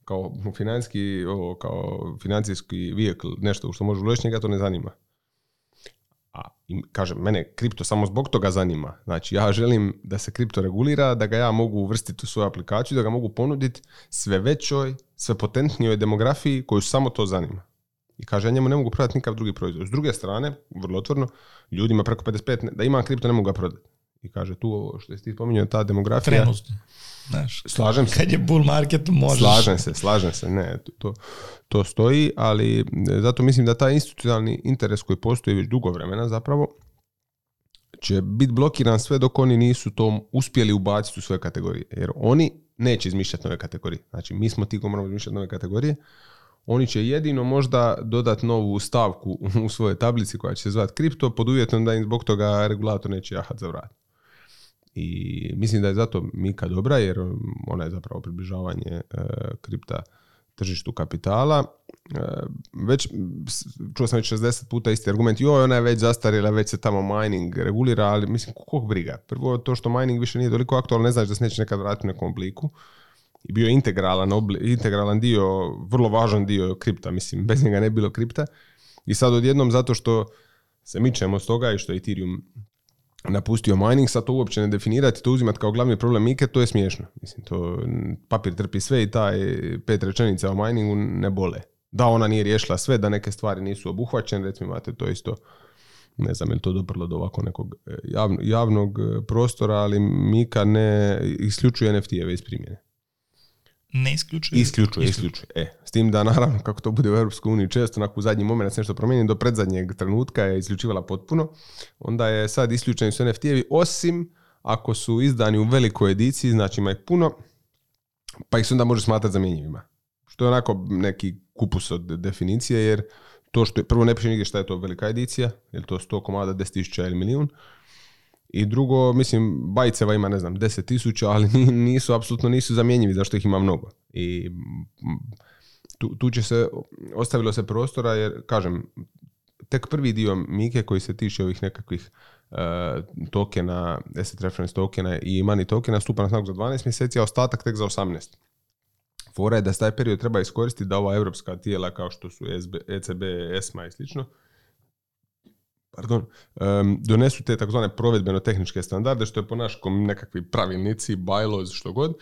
kao financijski, ovo, kao financijski vijekl, nešto što može uložiti, njega to ne zanima. A i, kažem, mene kripto samo zbog toga zanima. Znači, ja želim da se kripto regulira, da ga ja mogu uvrstiti u svoju aplikaciju, da ga mogu ponuditi sve većoj, sve potentnijoj demografiji koju samo to zanima. I kaže, ja njemu ne mogu prodati nikakav drugi proizvod. S druge strane, vrlo otvorno, ljudima preko 55, da imam kripto ne mogu ga prodati i kaže tu ovo što jesi ti spominjao, ta demografija. Trenutno. Znaš, slažem se. Kad je bull market možeš. Slažem se, slažem se, ne, to, to stoji, ali e, zato mislim da taj institucionalni interes koji postoji već dugo vremena zapravo će biti blokiran sve dok oni nisu to uspjeli ubaciti u svoje kategorije. Jer oni neće izmišljati nove kategorije. Znači, mi smo ti koji moramo izmišljati nove kategorije. Oni će jedino možda dodati novu stavku u svojoj tablici koja će se zvati kripto, pod uvjetom da im zbog toga regulator neće jahat za vrat. I mislim da je zato Mika dobra jer ona je zapravo približavanje e, kripta tržištu kapitala. E, već, čuo sam već 60 puta isti argument, joj, ona je već zastarila, već se tamo mining regulira, ali mislim, kog briga? Prvo, to što mining više nije toliko aktualno, ne znaš da se neće nekad vratiti u nekom obliku. I bio je integralan, obli, integralan dio, vrlo važan dio kripta, mislim, bez njega ne bilo kripta. I sad odjednom, zato što se mičemo s toga i što je Ethereum napustio mining, sad to uopće ne definirati, to uzimati kao glavni problem Mike, to je smiješno. Mislim, to papir trpi sve i taj pet rečenica o miningu ne bole. Da ona nije riješila sve, da neke stvari nisu obuhvaćene, recimo imate to isto, ne znam je to doprlo do ovako nekog e, javnog, javnog e, prostora, ali Mika ne isključuje NFT-eve iz primjene. Ne isključuje. Isključuje, isključuje. E, s tim da naravno kako to bude u Europskoj uniji često onako u zadnji moment nešto promijeni do predzadnjeg trenutka je isključivala potpuno. Onda je sad isključeni su NFT-evi osim ako su izdani u velikoj ediciji, znači ima ih puno, pa ih se onda može smatrati zamjenjivima. Što je onako neki kupus od definicije jer to što je, prvo ne piše nigdje šta je to velika edicija, je li to 100 komada, 10.000 ili milijun, I drugo, mislim, bajceva ima, ne znam, 10.000, ali nisu, apsolutno nisu zamjenjivi, zašto ih ima mnogo. I tu, tu će se, ostavilo se prostora, jer, kažem, tek prvi dio Mike koji se tiče ovih nekakvih uh, tokena, asset reference tokena i money tokena stupa na snagu za 12 mjeseci, a ostatak tek za 18. Fora je da se taj period treba iskoristiti da ova evropska tijela kao što su ECB, ESMA e i slično, pardon, donesu te takozvane provedbeno-tehničke standarde, što je po naškom nekakvi pravilnici, bylaws, što god,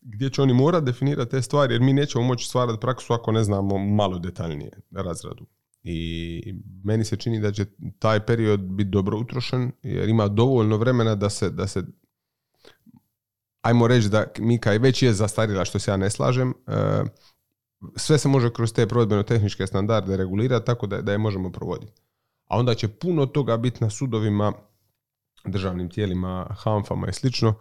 gdje će oni morati definirati te stvari, jer mi nećemo moći stvarati praksu ako ne znamo malo detaljnije razradu. I meni se čini da će taj period biti dobro utrošen, jer ima dovoljno vremena da se, da se ajmo reći da Mika već je zastarila, što se ja ne slažem, e, sve se može kroz te provedbeno-tehničke standarde regulirati tako da, da je možemo provoditi a onda će puno toga biti na sudovima, državnim tijelima, hanfama i slično,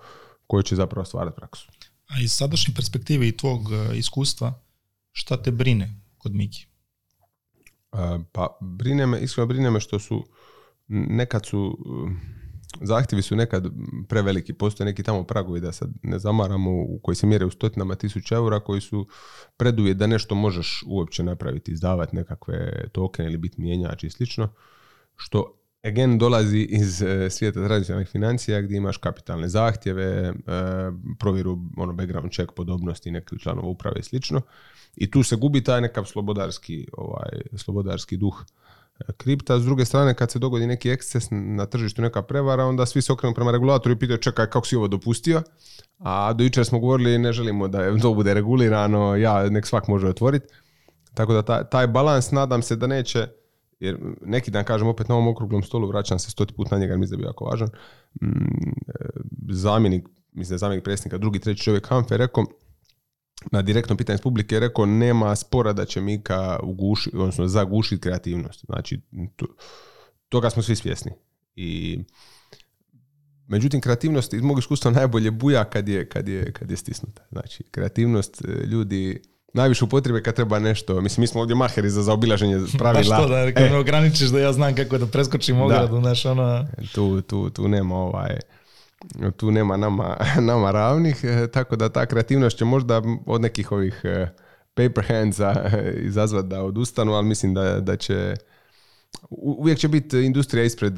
koje će zapravo stvarati praksu. A iz sadašnje perspektive i tvog e, iskustva, šta te brine kod Miki? E, pa brine me, iskreno brine me što su nekad su e, zahtjevi su nekad preveliki. Postoje neki tamo pragovi da sad ne zamaramo u koji se mjere u stotinama tisuća eura koji su preduje da nešto možeš uopće napraviti, izdavati nekakve tokene ili biti mijenjač i slično što again dolazi iz e, svijeta tradicionalnih financija gdje imaš kapitalne zahtjeve, e, provjeru ono background check podobnosti nekih članova uprave i slično. I tu se gubi taj nekakav slobodarski, ovaj, slobodarski duh e, kripta. S druge strane, kad se dogodi neki eksces na tržištu, neka prevara, onda svi se okrenu prema regulatoru i pitaju čekaj kako si ovo dopustio, a do jučer smo govorili ne želimo da to bude regulirano, ja nek svak može otvoriti. Tako da taj, taj balans nadam se da neće jer neki dan kažem opet na ovom okruglom stolu, vraćam se stoti put na njega, mi mislim da je bio jako važan, mm, e, zamjenik, mislim da zamjenik predsjednika, drugi, treći čovjek Hanfe, rekao, na direktno pitanje iz publike je rekao nema spora da će Mika ugušiti, odnosno zagušiti kreativnost. Znači, to, toga smo svi svjesni. I, međutim, kreativnost iz mog iskustva najbolje buja kad je, kad je, kad je stisnuta. Znači, kreativnost e, ljudi najviše upotrebe kad treba nešto. Mislim, mi smo ovdje maheri za zaobilaženje pravila. Pa što, da, e. kad e. me ograničiš da ja znam kako da preskočim da. ogradu, da. znaš, ono... Tu, tu, tu nema ovaj... Tu nema nama, nama ravnih, e, tako da ta kreativnost će možda od nekih ovih e, paper handsa izazvat da odustanu, ali mislim da, da će uvijek će biti industrija ispred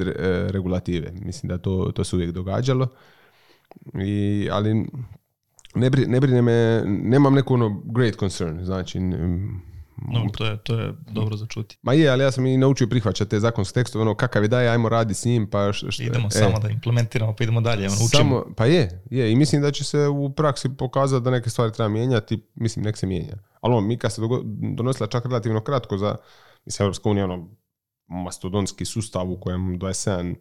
regulative. Mislim da to, to se uvijek događalo. I, ali ne, bri, ne brine me, nemam neku ono great concern, znači... No, to je, to je dobro za čuti. Ma je, ali ja sam i naučio prihvaćati te zakonske tekstove, ono kakav je daje, ajmo radi s njim, pa šta, Idemo e. samo da implementiramo, pa idemo dalje, ono, učimo. Samo, pa je, je, i mislim da će se u praksi pokazati da neke stvari treba mijenjati, mislim, nek se mijenja. Ali ono, Mika se donosila čak relativno kratko za, mislim, Europska unija, ono, mastodonski sustav u kojem 27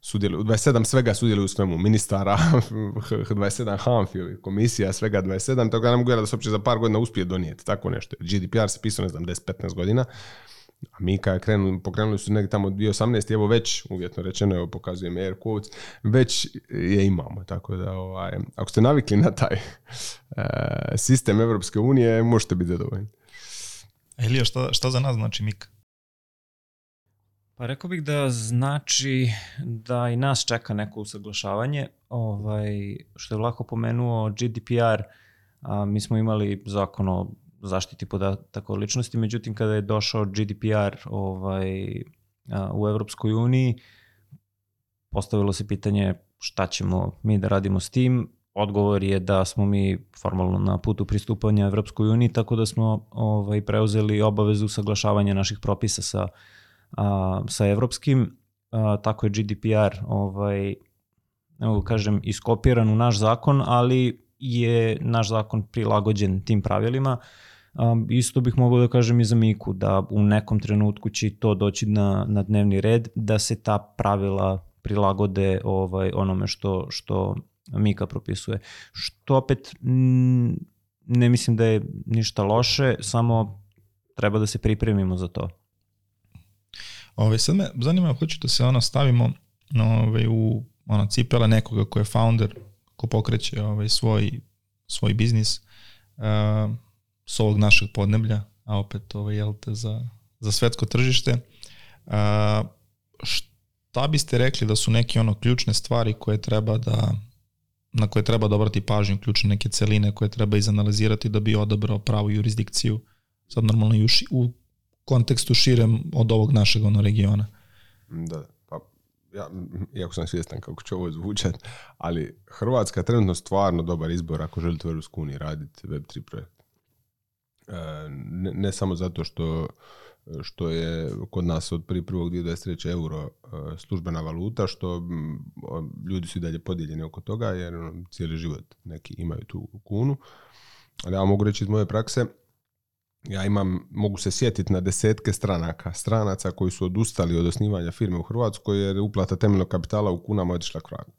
sudjeluju, 27 svega sudjeluju u svemu, ministara, 27 hanfi, komisija, svega 27, tako da ne mogu da se uopće za par godina uspije donijeti tako nešto. GDPR se pisao, ne znam, 10-15 godina, a mi kada krenuli, pokrenuli su negdje tamo 2018, evo već, uvjetno rečeno, evo pokazujem air quotes, već je imamo, tako da ovaj, ako ste navikli na taj uh, sistem Evropske unije, možete biti zadovoljni. Elio, šta, šta za nas znači Mika? Pa rekao bih da znači da i nas čeka neko usaglašavanje, ovaj, što je Vlaho pomenuo GDPR, a, mi smo imali zakon o zaštiti podataka o ličnosti, međutim kada je došao GDPR ovaj, a, u Evropskoj uniji, postavilo se pitanje šta ćemo mi da radimo s tim, odgovor je da smo mi formalno na putu pristupanja Evropskoj uniji, tako da smo ovaj, preuzeli obavezu usaglašavanja naših propisa sa Evropskoj a, sa evropskim, a, tako je GDPR, ovaj, ne mogu da kažem, iskopiran u naš zakon, ali je naš zakon prilagođen tim pravilima. Um, isto bih mogao da kažem i za Miku, da u nekom trenutku će to doći na, na dnevni red, da se ta pravila prilagode ovaj, onome što, što Mika propisuje. Što opet ne mislim da je ništa loše, samo treba da se pripremimo za to. Ove, ovaj, sad me zanima, hoću da se ono stavimo ove, ovaj, u ono, cipele nekoga ko je founder, ko pokreće ove, ovaj, svoj, svoj biznis uh, s ovog našeg podneblja, a opet ove, jel te, za, za svetsko tržište. Uh, šta biste rekli da su neke ono ključne stvari koje treba da na koje treba da obrati pažnju, ključne neke celine koje treba izanalizirati da bi odabrao pravu jurisdikciju. Sad normalno u, u kontekstu širem od ovog našeg ono regiona. Da, pa ja, iako sam svjestan kako će ovo zvučati, ali Hrvatska je trenutno stvarno dobar izbor ako želite u Europsku uniji raditi Web3 projekt. E, ne, ne, samo zato što što je kod nas od 1.1.2023. euro e, službena valuta, što ljudi su i dalje podijeljeni oko toga, jer cijeli život neki imaju tu kunu. Ali ja mogu reći iz moje prakse, ja imam, mogu se sjetiti na desetke stranaka, stranaca koji su odustali od osnivanja firme u Hrvatskoj jer uplata temeljnog kapitala u kunama otišla k vragu.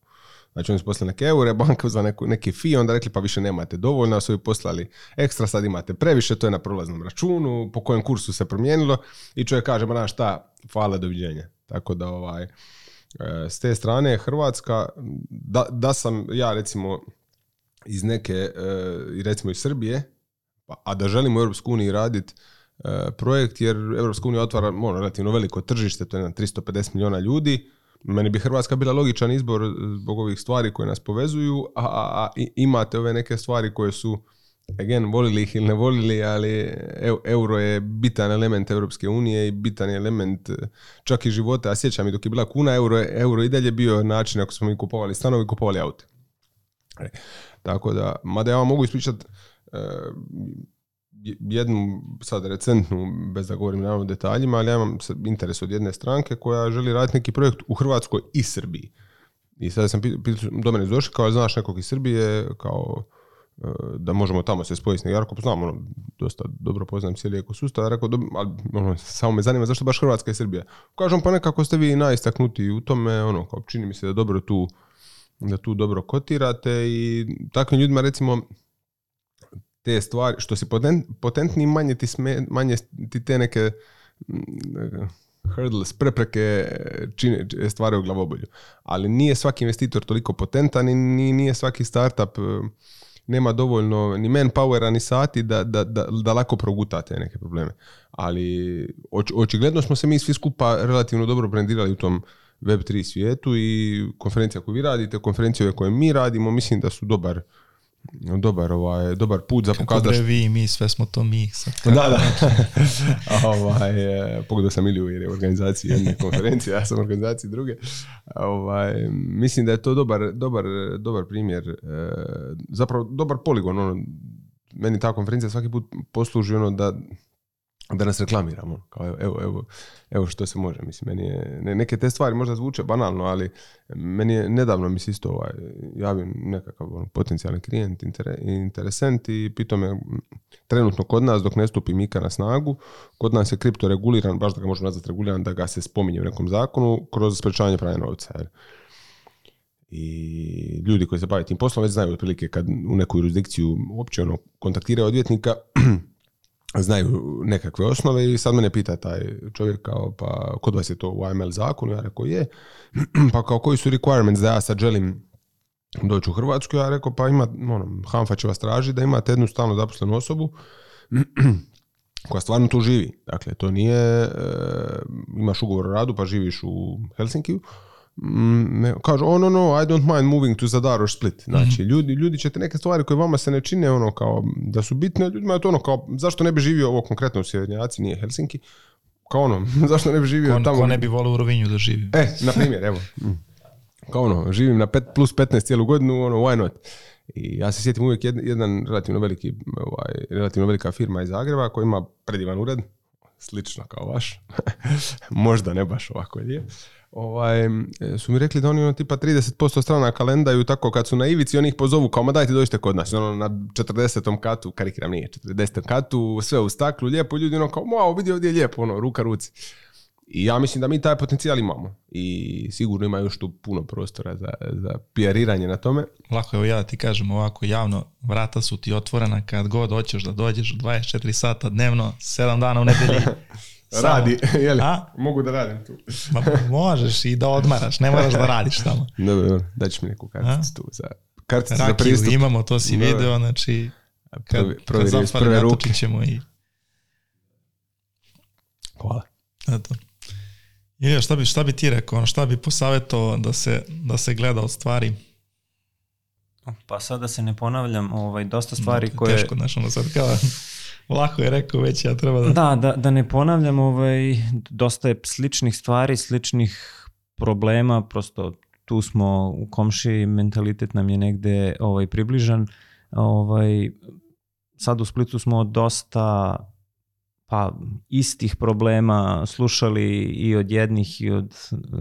Znači oni su poslali neke eure, banka za neku, neki fi, onda rekli pa više nemate dovoljno, su ju poslali ekstra, sad imate previše, to je na prolaznom računu, po kojem kursu se promijenilo i čovjek kaže, ma znaš šta, hvala, doviđenja. Tako da ovaj, e, s te strane Hrvatska, da, da sam ja recimo iz neke, e, recimo iz Srbije, Pa, a da želimo u Europskoj uniji raditi e, projekt, jer Europska unija otvara ono, relativno veliko tržište, to je na 350 miliona ljudi. Meni bi Hrvatska bila logičan izbor e, zbog ovih stvari koje nas povezuju, a, a, a imate ove neke stvari koje su, again, volili ih ili ne volili, ali euro je bitan element Europske unije i bitan je element e, čak i života. A sjećam i dok je bila kuna, euro, je, euro i dalje bio način ako smo mi kupovali stanovi, kupovali aute. Tako da, mada ja vam mogu ispričati Eh, jednu, sad recentnu, bez da govorim naravno detaljima, ali ja imam interes od jedne stranke koja želi raditi neki projekt u Hrvatskoj i Srbiji. I sada sam pitao, do mene došli, kao znaš nekog iz Srbije, kao eh, da možemo tamo se spojiti s Jarko, pa znam, ono, dosta dobro poznajem cijeli ekosustav, rekao, do, ali, ono, samo me zanima zašto baš Hrvatska i Srbija. Kažem, pa nekako ste vi najistaknutiji u tome, ono, kao, čini mi se da dobro tu, da tu dobro kotirate i takvim ljudima, recimo, te stvari, što si potent, potentni manje ti, sme, manje ti te neke mm, hurdles, prepreke čine stvari u glavobolju. Ali nije svaki investitor toliko potentan i nije svaki startup e, nema dovoljno ni manpowera ni sati da, da, da, da lako proguta te neke probleme. Ali oč, očigledno smo se mi svi skupa relativno dobro brendirali u tom Web3 svijetu i konferencija koju vi radite, konferencije koje mi radimo, mislim da su dobar dobar, ovaj, dobar put za pokazati. Kako da vi i mi, sve smo to mi. Sad, da, da. ovaj, e, pogledao sam Iliju jer je u organizaciji jedne konferencije, ja sam u organizaciji druge. Ovaj, mislim da je to dobar, dobar, dobar primjer, e, zapravo dobar poligon. Ono, meni ta konferencija svaki put posluži ono da da nas reklamiramo. Kao, evo, evo, evo što se može. Mislim, meni je, ne, neke te stvari možda zvuče banalno, ali meni je nedavno mi se isto ovaj, javim nekakav ono, potencijalni klijent, inter, interesent i pitao me trenutno kod nas dok ne stupi Mika na snagu, kod nas je kripto reguliran, baš da ga možemo nazvati reguliran, da ga se spominje u nekom zakonu kroz sprečavanje pranja novca. Jer. I ljudi koji se bave tim poslom već znaju otprilike kad u neku jurisdikciju uopće ono, kontaktiraju odvjetnika, znaju nekakve osnove i sad mene pita taj čovjek kao pa kod vas je to u AML zakonu, ja rekao je, pa kao koji su requirements da ja sad želim doći u Hrvatsku, ja rekao pa ima, ono, Hanfa će vas tražiti da imate jednu stalno zaposlenu osobu koja stvarno tu živi. Dakle, to nije, e, imaš ugovor o radu pa živiš u Helsinkiju, Mm, kažu ono no I don't mind moving to Zadar or Split mhm. znači ljudi, ljudi će te neke stvari koje vama se ne čine ono kao da su bitne ljudima je to ono kao zašto ne bi živio ovo konkretno u Sjevernjaci nije Helsinki kao ono zašto ne bi živio ko, tamo ko ne bi volio u Rovinju da živi e na primjer evo mm. kao ono živim na pet, plus 15 cijelu godinu ono why not i ja se sjetim uvijek jedan, jedan relativno veliki ovaj, relativno velika firma iz Zagreba koja ima predivan ured slično kao vaš, možda ne baš ovako je, ovaj, su mi rekli da oni ono tipa 30% strana kalendaju tako kad su na ivici, oni ih pozovu kao ma dajte dođite kod nas, ono na 40. katu, karikiram nije, 40. katu, sve u staklu, lijepo, ljudi ono kao wow, vidi ovdje je lijepo, ono, ruka ruci. I ja mislim da mi taj potencijal imamo i sigurno ima još tu puno prostora za, za pijariranje na tome. Lako je ja da ti kažem ovako javno, vrata su ti otvorena kad god hoćeš da dođeš 24 sata dnevno, 7 dana u nedelji. Radi, jeli, A? mogu da radim tu. Ma, možeš i da odmaraš, ne moraš da radiš tamo. Dobro, dobro, daćeš mi neku karticu tu za, karticu Rakiju, za pristup. imamo, to si video, znači kad, Provi, provjeri, kad zapare natočit ćemo i... Hvala. Eto. Ilija, šta bi, šta bi ti rekao? Šta bi posavetovao da se, da se gleda od stvari? Pa sad da se ne ponavljam, ovaj, dosta stvari da, koje... Teško, znaš, sad kao... Lako je rekao već, ja treba da... Da, da, da ne ponavljam, ovaj, dosta je sličnih stvari, sličnih problema, prosto tu smo u komšiji, mentalitet nam je negde ovaj, približan. Ovaj, sad u Splitu smo dosta pa istih problema slušali i od jednih i od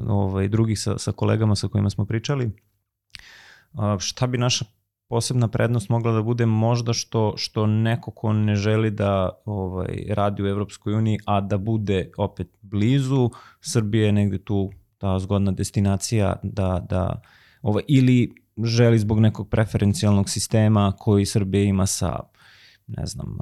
ovaj, drugih sa, sa kolegama sa kojima smo pričali. šta bi naša posebna prednost mogla da bude možda što što neko ko ne želi da ovaj radi u Evropskoj uniji, a da bude opet blizu Srbije je negde tu ta zgodna destinacija da da ovaj ili želi zbog nekog preferencijalnog sistema koji Srbija ima sa ne znam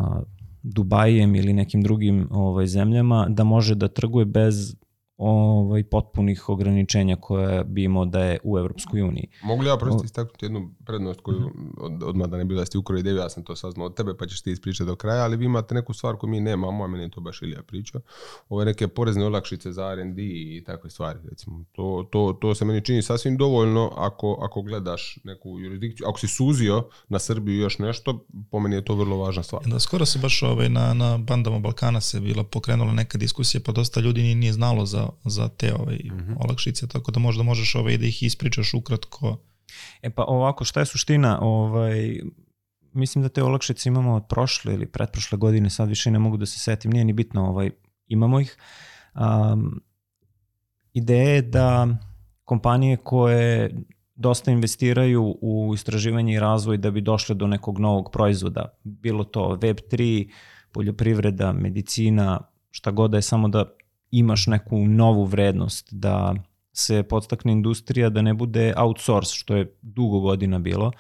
Dubajem ili nekim drugim ovaj, zemljama, da može da trguje bez ovaj, potpunih ograničenja koje bi imao da je u Evropskoj uniji. Mogu li ja prosto istaknuti jednu prednost koju, mhm. od, odmah da ne bilo da ste ukro ideju, ja sam to saznao od tebe pa ćeš ti ispričati do kraja, ali vi imate neku stvar koju mi nemamo, a meni je to baš Ilija pričao, ove neke porezne olakšice za R&D i takve stvari, recimo. To, to, to se meni čini sasvim dovoljno ako, ako gledaš neku jurisdikciju, ako si suzio na Srbiju još nešto, po meni je to vrlo važna stvar. Da, skoro se baš ovaj, na, na bandama Balkana se bila pokrenula neka diskusija, pa dosta ljudi nije znalo za za, te ovaj, mm -hmm. olakšice, tako da možda možeš ovaj, da ih ispričaš ukratko. E pa ovako, šta je suština? Ovaj, mislim da te olakšice imamo od prošle ili pretprošle godine, sad više ne mogu da se setim, nije ni bitno, ovaj, imamo ih. Um, ideja je da kompanije koje dosta investiraju u istraživanje i razvoj da bi došle do nekog novog proizvoda, bilo to Web3, poljoprivreda, medicina, šta god da je samo da imaš neku novu vrednost, da se podstakne industrija, da ne bude outsource, što je dugo godina bilo.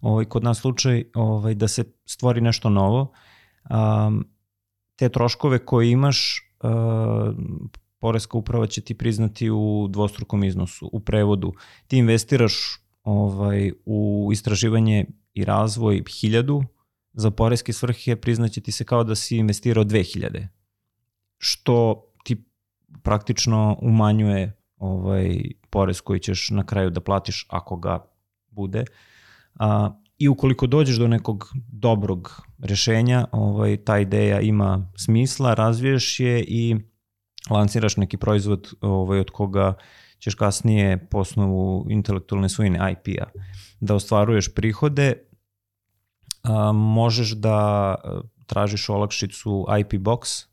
Ovaj, kod nas slučaj ovaj, da se stvori nešto novo, um, te troškove koje imaš, uh, Poreska uprava će ti priznati u dvostrukom iznosu, u prevodu. Ti investiraš ovaj, u istraživanje i razvoj 1000, za poreske svrhe priznaće ti se kao da si investirao 2000, što praktično umanjuje ovaj porez koji ćeš na kraju da platiš ako ga bude. A, I ukoliko dođeš do nekog dobrog rešenja, ovaj, ta ideja ima smisla, razviješ je i lanciraš neki proizvod ovaj, od koga ćeš kasnije po osnovu intelektualne svojine IP-a da ostvaruješ prihode, a, možeš da eh, tražiš olakšicu IP box,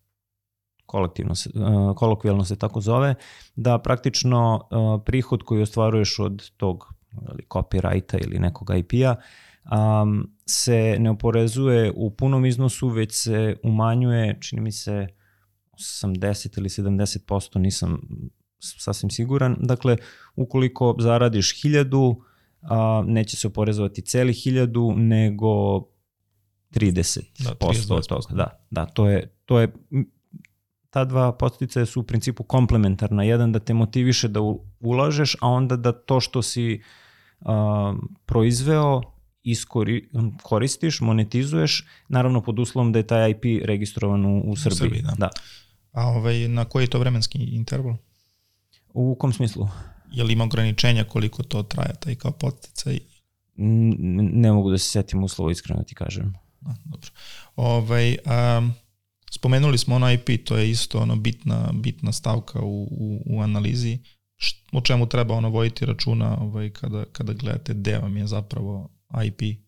kolektivno se, e, kolokvijalno se tako zove, da praktično e, prihod koji ostvaruješ od tog ili copyrighta ili nekog IP-a um, se ne oporezuje u punom iznosu, već se umanjuje, čini mi se 80 ili 70%, nisam sasvim siguran. Dakle, ukoliko zaradiš 1000, a, neće se oporezovati celi 1000, nego 30% da, 30%. od toga. Da, da, da, to je, to je ta dva posticaja su u principu komplementarna. Jedan da te motiviše da ulažeš, a onda da to što si uh, proizveo iskori, koristiš, monetizuješ, naravno pod uslovom da je taj IP registrovan u, u Srbiji. U Srbiji da. da. A ovaj, na koji je to vremenski interval? U kom smislu? Je li ima ograničenja koliko to traje, taj kao podsticaj? Ne mogu da se setim uslova, iskreno ti kažem. A, dobro. Ovaj, um, Spomenuli smo ono IP, to je isto ono bitna, bitna stavka u, u, u analizi, o čemu treba ono vojiti računa ovaj, kada, kada gledate gde vam je zapravo IP.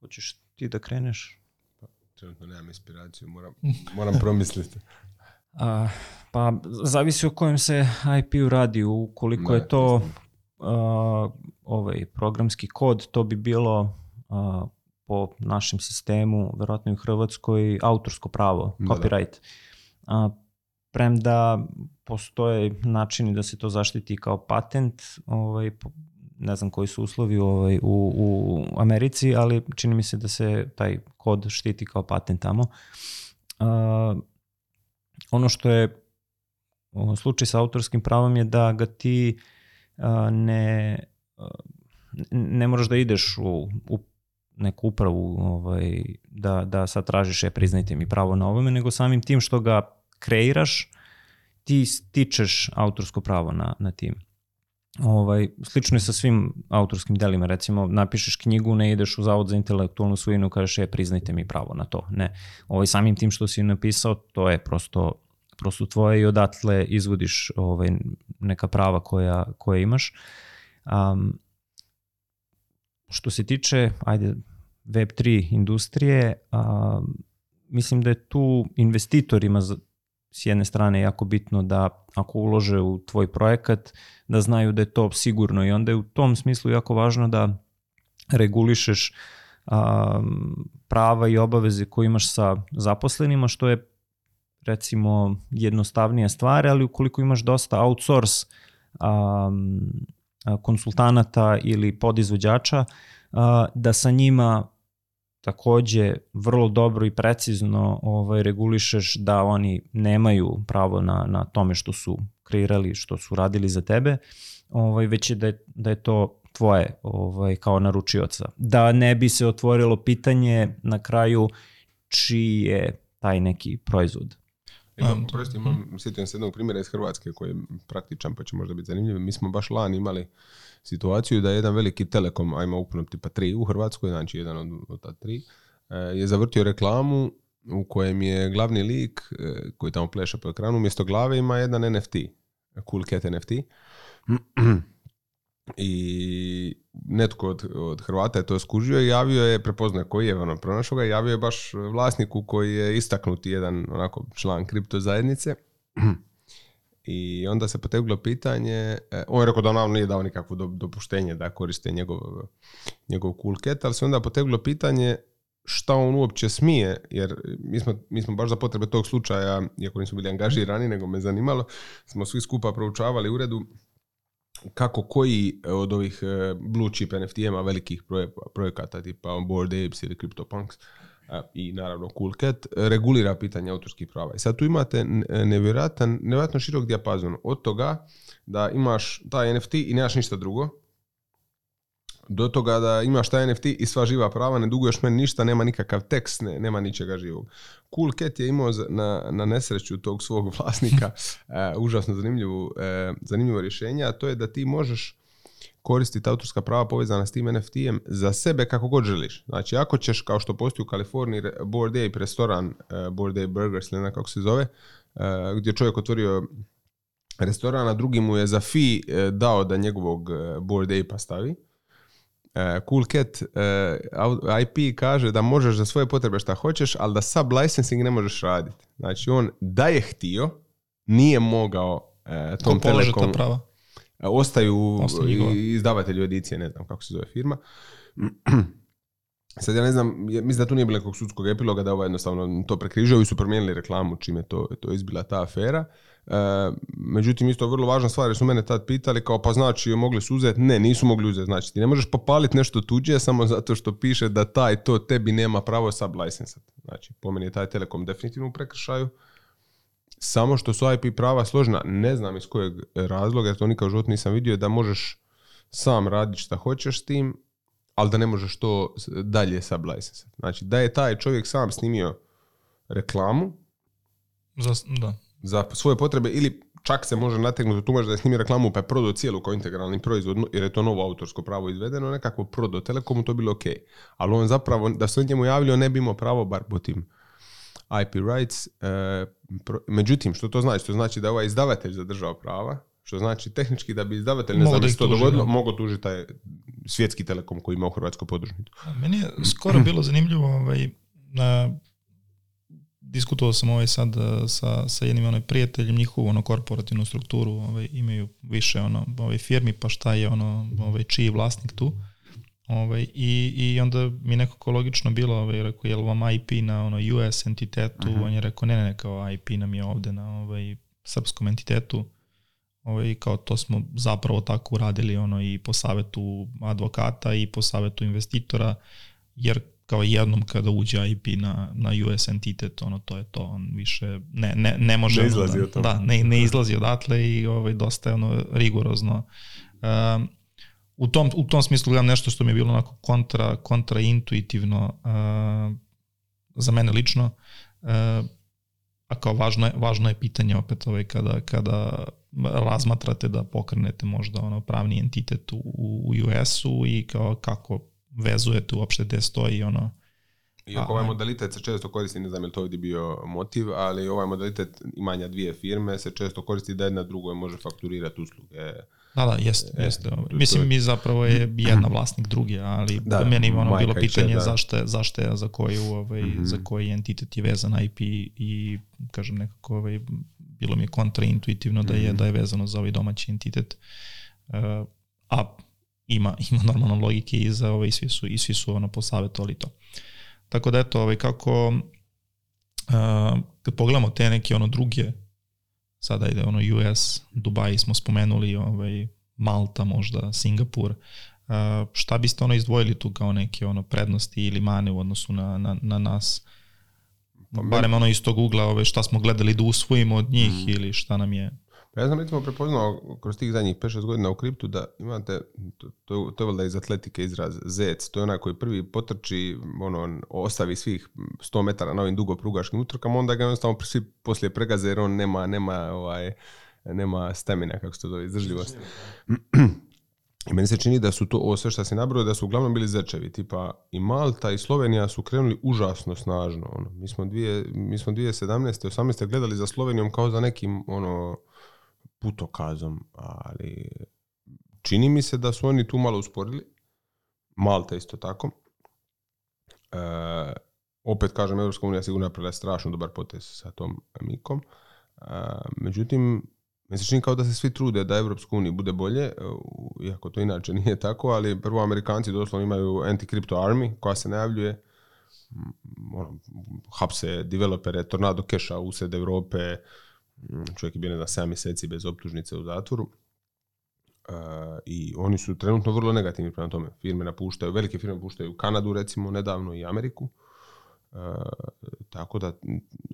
Hoćeš ti da kreneš? Pa, trenutno nemam inspiraciju, moram, moram promisliti. A, pa, zavisi o kojem se IP-u radi, ukoliko ne, je to a, ovaj programski kod, to bi bilo a, po našem sistemu, verovatno i u Hrvatskoj, autorsko pravo, copyright. Da, da, copyright. Da. premda postoje načini da se to zaštiti kao patent, ovaj, ne znam koji su uslovi ovaj, u, u Americi, ali čini mi se da se taj kod štiti kao patent tamo. A, ono što je u slučaju sa autorskim pravom je da ga ti uh, ne, ne moraš da ideš u, u neku upravu ovaj, da, da sad tražiš, je priznajte mi pravo na ovome, nego samim tim što ga kreiraš, ti stičeš autorsko pravo na, na tim. Ovaj, slično je sa svim autorskim delima, recimo napišeš knjigu, ne ideš u zavod za intelektualnu svojinu, kažeš je priznajte mi pravo na to, ne. Ovaj, samim tim što si napisao, to je prosto, prosto tvoje i odatle izvodiš ovaj, neka prava koja, koja imaš. Um, što se tiče, ajde, Web3 industrije, a, mislim da je tu investitorima za, s jedne strane jako bitno da ako ulože u tvoj projekat, da znaju da je to sigurno i onda je u tom smislu jako važno da regulišeš a, prava i obaveze koje imaš sa zaposlenima, što je recimo jednostavnija stvar, ali ukoliko imaš dosta outsource um, konsultanata ili podizvođača, da sa njima takođe vrlo dobro i precizno ovaj, regulišeš da oni nemaju pravo na, na tome što su kreirali, što su radili za tebe, ovaj, već je da, je, da je to tvoje ovaj, kao naručioca. Da ne bi se otvorilo pitanje na kraju čiji je taj neki proizvod. Imam, prosti, mhm. imam, mm. sjetim se jednog primjera iz Hrvatske koji je praktičan pa će možda biti zanimljiv. Mi smo baš lan imali situaciju da jedan veliki telekom, ajmo ukupno tipa 3 u Hrvatskoj, znači jedan od, od ta tri, e, je zavrtio reklamu u kojem je glavni lik e, koji tamo pleše po ekranu, umjesto glave ima jedan NFT, Cool Cat NFT. i netko od, od Hrvata je to skužio i javio je, prepoznao koji je, ono, pronašao ga, javio je baš vlasniku koji je istaknuti jedan onako član kripto zajednice. I onda se poteglo pitanje, e, on je rekao da on nije dao nikakvo dopuštenje da koriste njegov, njegov cool cat, ali se onda poteglo pitanje šta on uopće smije, jer mi smo, mi smo baš za potrebe tog slučaja, iako nismo bili angažirani, nego me zanimalo, smo svi skupa proučavali uredu kako koji e, od ovih e, blue chip NFT-ema velikih projekata tipa Bored Apes ili CryptoPunks i naravno Cool CoolCat regulira pitanje autorskih prava. I sad tu imate e, nevjerojatan, nevjerojatno širok dijapazon od toga da imaš taj NFT i nemaš ništa drugo, do toga da imaš taj NFT i sva živa prava, ne duguješ meni ništa, nema nikakav tekst, ne, nema ničega živog. Cool Cat je imao na, na nesreću tog svog vlasnika uh, užasno zanimljivo, uh, e, zanimljivo rješenje, a to je da ti možeš koristiti autorska prava povezana s tim NFT-em za sebe kako god želiš. Znači, ako ćeš, kao što postoji u Kaliforniji, Board Ape restoran, uh, Bored Ape Burgers, ne znam kako se zove, uh, gdje čovjek otvorio restoran, a drugi mu je za fee dao da njegovog Board Ape-a stavi E, CoolCat e, IP kaže da možeš za svoje potrebe šta hoćeš, ali da sub licensing ne možeš raditi. Znači on da je htio, nije mogao e, tom Ko telekom... prava? Ostaju, Ostaju edicije, ne znam kako se zove firma. Sad ja ne znam, mislim da tu nije bilo nekog sudskog epiloga da ovo jednostavno to prekrižio i su promijenili reklamu čime to, to izbila ta afera. E, međutim, isto vrlo važna stvar, jer su mene tad pitali kao pa znači mogli su uzeti, ne, nisu mogli uzeti, znači ti ne možeš popaliti nešto tuđe samo zato što piše da taj to tebi nema pravo sublicensa. Znači, po meni je taj Telekom definitivno u prekršaju, samo što su IP prava složna, ne znam iz kojeg razloga, jer to nikad u životu nisam vidio, da možeš sam raditi šta hoćeš s tim, ali da ne možeš to dalje sublicensa. Znači, da je taj čovjek sam snimio reklamu, za, da za svoje potrebe ili čak se može nategnuti tu tumač da je snimi reklamu pa je prodao cijelu kao integralni proizvod jer je to novo autorsko pravo izvedeno, nekako prodao Telekomu, to bilo ok. Ali on zapravo, da se njemu javljao, ne bi imao pravo bar po tim IP rights. E, pro, međutim, što to znači? To znači da je ovaj izdavatelj zadržao prava, što znači tehnički da bi izdavatelj, ne znam da to dogodilo, mogao tužiti taj svjetski telekom koji ima u Hrvatskoj podružnicu. Meni je skoro bilo zanimljivo ovaj, na diskutovao sam ovaj sad eh, sa, sa jednim onaj prijateljem njihovu ono korporativnu strukturu, ovaj, imaju više ono, ovaj, firmi, pa šta je ono, ovaj, čiji vlasnik tu. Ovaj, i, I onda mi nekako logično bilo, ovaj, rekao, jel vam IP na ono, US entitetu, Aha. on je rekao, ne, ne, ne, kao IP nam je ovde na ovaj, srpskom entitetu, ovaj, kao to smo zapravo tako uradili ono, i po savetu advokata i po savetu investitora, jer kao jednom kada uđe IP na, na US entitet, ono to je to, on više ne, ne, ne može... Ne izlazi da- od da, da, ne, ne izlazi odatle i ovaj, dosta je ono rigorozno. Um, u, tom, u tom smislu gledam nešto što mi je bilo onako kontra, kontraintuitivno uh, za mene lično, uh, a kao važno je, važno je pitanje opet ovaj, kada, kada razmatrate da pokrenete možda ono pravni entitet u, u US-u i kao kako vezujete uopšte gde stoji ono Iako ovaj modalitet se često koristi, ne znam je to ovdje bio motiv, ali ovaj modalitet imanja dvije firme se često koristi da jedna drugoj može fakturirati usluge. Da, da, jeste. E, jeste. Mislim, mi zapravo je jedna vlasnik druge, ali da, meni ono bilo pitanje će, da. zašto, zašto je, za, koju, ovaj, mm -hmm. za koji entitet je vezan IP i, kažem, nekako ovaj, bilo mi je kontraintuitivno mm -hmm. da, je, mhm. da je vezano za ovaj domaći entitet. Uh, a ima, ima normalno logike iza ovaj, i svi su, i svi su ono, posavetovali to. Tako da eto, ovaj, kako uh, kad pogledamo te neke ono druge sada ide ono US, Dubai smo spomenuli, ovaj, Malta možda, Singapur, uh, šta biste ono izdvojili tu kao neke ono prednosti ili mane u odnosu na, na, na nas? Pa, barem ono iz tog ugla ove, šta smo gledali da usvojimo od njih mm. ili šta nam je Ja sam recimo prepoznao kroz tih zadnjih 5-6 godina u kriptu da imate, to, to, to je valjda iz atletike izraz, zec, to je onaj koji prvi potrči, ono, ostavi svih 100 metara na ovim dugoprugaškim utrkama, onda ga jednostavno svi poslije pregaze jer on nema, nema, ovaj, nema stamina, kako se to zove, izdržljivost. I meni se čini da su to, ovo sve što se nabrao, da su uglavnom bili zečevi, tipa i Malta i Slovenija su krenuli užasno snažno. Ono. Mi, smo dvije, mi smo 2017. 18. gledali za Slovenijom kao za nekim ono, putokazom, ali čini mi se da su oni tu malo usporili. Malta isto tako. E, opet kažem, Evropska unija sigurno napravila strašno dobar potez sa tom mikom. E, međutim, mi se čini kao da se svi trude da Evropska unija bude bolje, e, iako to inače nije tako, ali prvo Amerikanci doslovno imaju anti-crypto army koja se najavljuje ono, hapse developere Tornado Keša usred Europe, Čovjek je bio na 7 mjeseci bez optužnice u zatvoru. Uh, i oni su trenutno vrlo negativni prema tome. Firme napuštaju, velike firme napuštaju Kanadu recimo nedavno i Ameriku. Uh, tako da,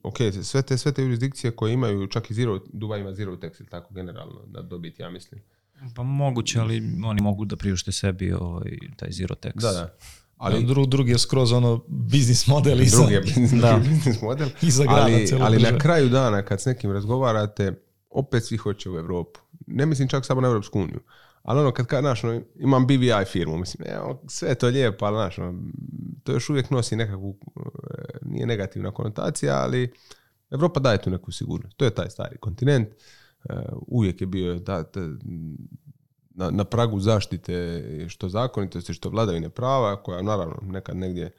ok, sve te, sve te jurisdikcije koje imaju, čak i zero, Dubai ima zero tax, tako generalno, da dobiti, ja mislim. Pa moguće, ali oni mogu da priušte sebi ovaj, taj zero tax. Da, da. Ali drug, drugi je skroz ono biznis model i drugi je da. biznis model. Iza grada ali, ali na kraju dana kad s nekim razgovarate, opet svi hoće u Evropu Ne mislim čak samo na Evropsku uniju. Ali ono, kad, kad naš, ono, imam BVI firmu, mislim, evo, sve to lijepo, ali naš, ono, to još uvijek nosi nekakvu, e, nije negativna konotacija, ali Evropa daje tu neku sigurnost. To je taj stari kontinent, e, uvijek je bio da, ta, da- na, na pragu zaštite što zakonitosti, što vladavine prava, koja naravno nekad negdje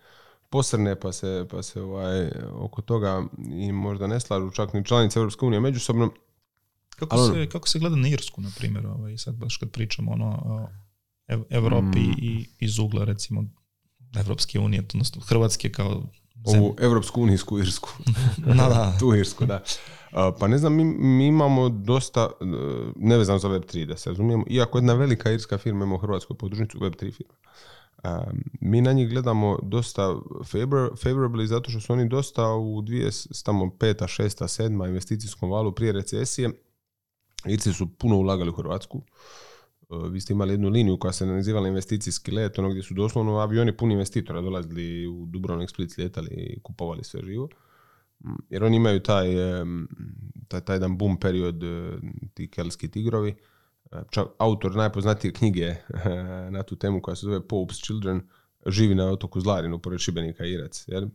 posrne pa se, pa se ovaj, oko toga i možda ne slažu čak ni članice Evropske unije međusobno. Kako, ali, se, kako se gleda na Irsku, na primjer, ovaj, sad baš kad pričamo ono, o Evropi mm. i iz ugla recimo Evropske unije, odnosno Hrvatske kao zemlje. Ovu Evropsku unijsku Irsku. na, da, da. Tu Irsku, da. Pa ne znam, mi, mi imamo dosta, e, nevezano za Web3, da se razumijemo, iako jedna velika irska firma ima u Hrvatskoj podružnicu Web3 firma. Um, mi na njih gledamo dosta favor, favorably zato što su oni dosta u dvije, tamo peta, šesta, sedma investicijskom valu prije recesije. Irci su puno ulagali u Hrvatsku. Uh, vi ste imali jednu liniju koja se nazivala investicijski let, ono gdje su doslovno avioni puni investitora dolazili u Dubrovnik Split, letali i kupovali sve živo jer oni imaju taj, taj, taj jedan boom period, e, ti kelski tigrovi. E, čak, autor najpoznatije knjige e, na tu temu koja se zove Pope's Children živi na otoku Zlarinu pored Šibenika Irac. Jel?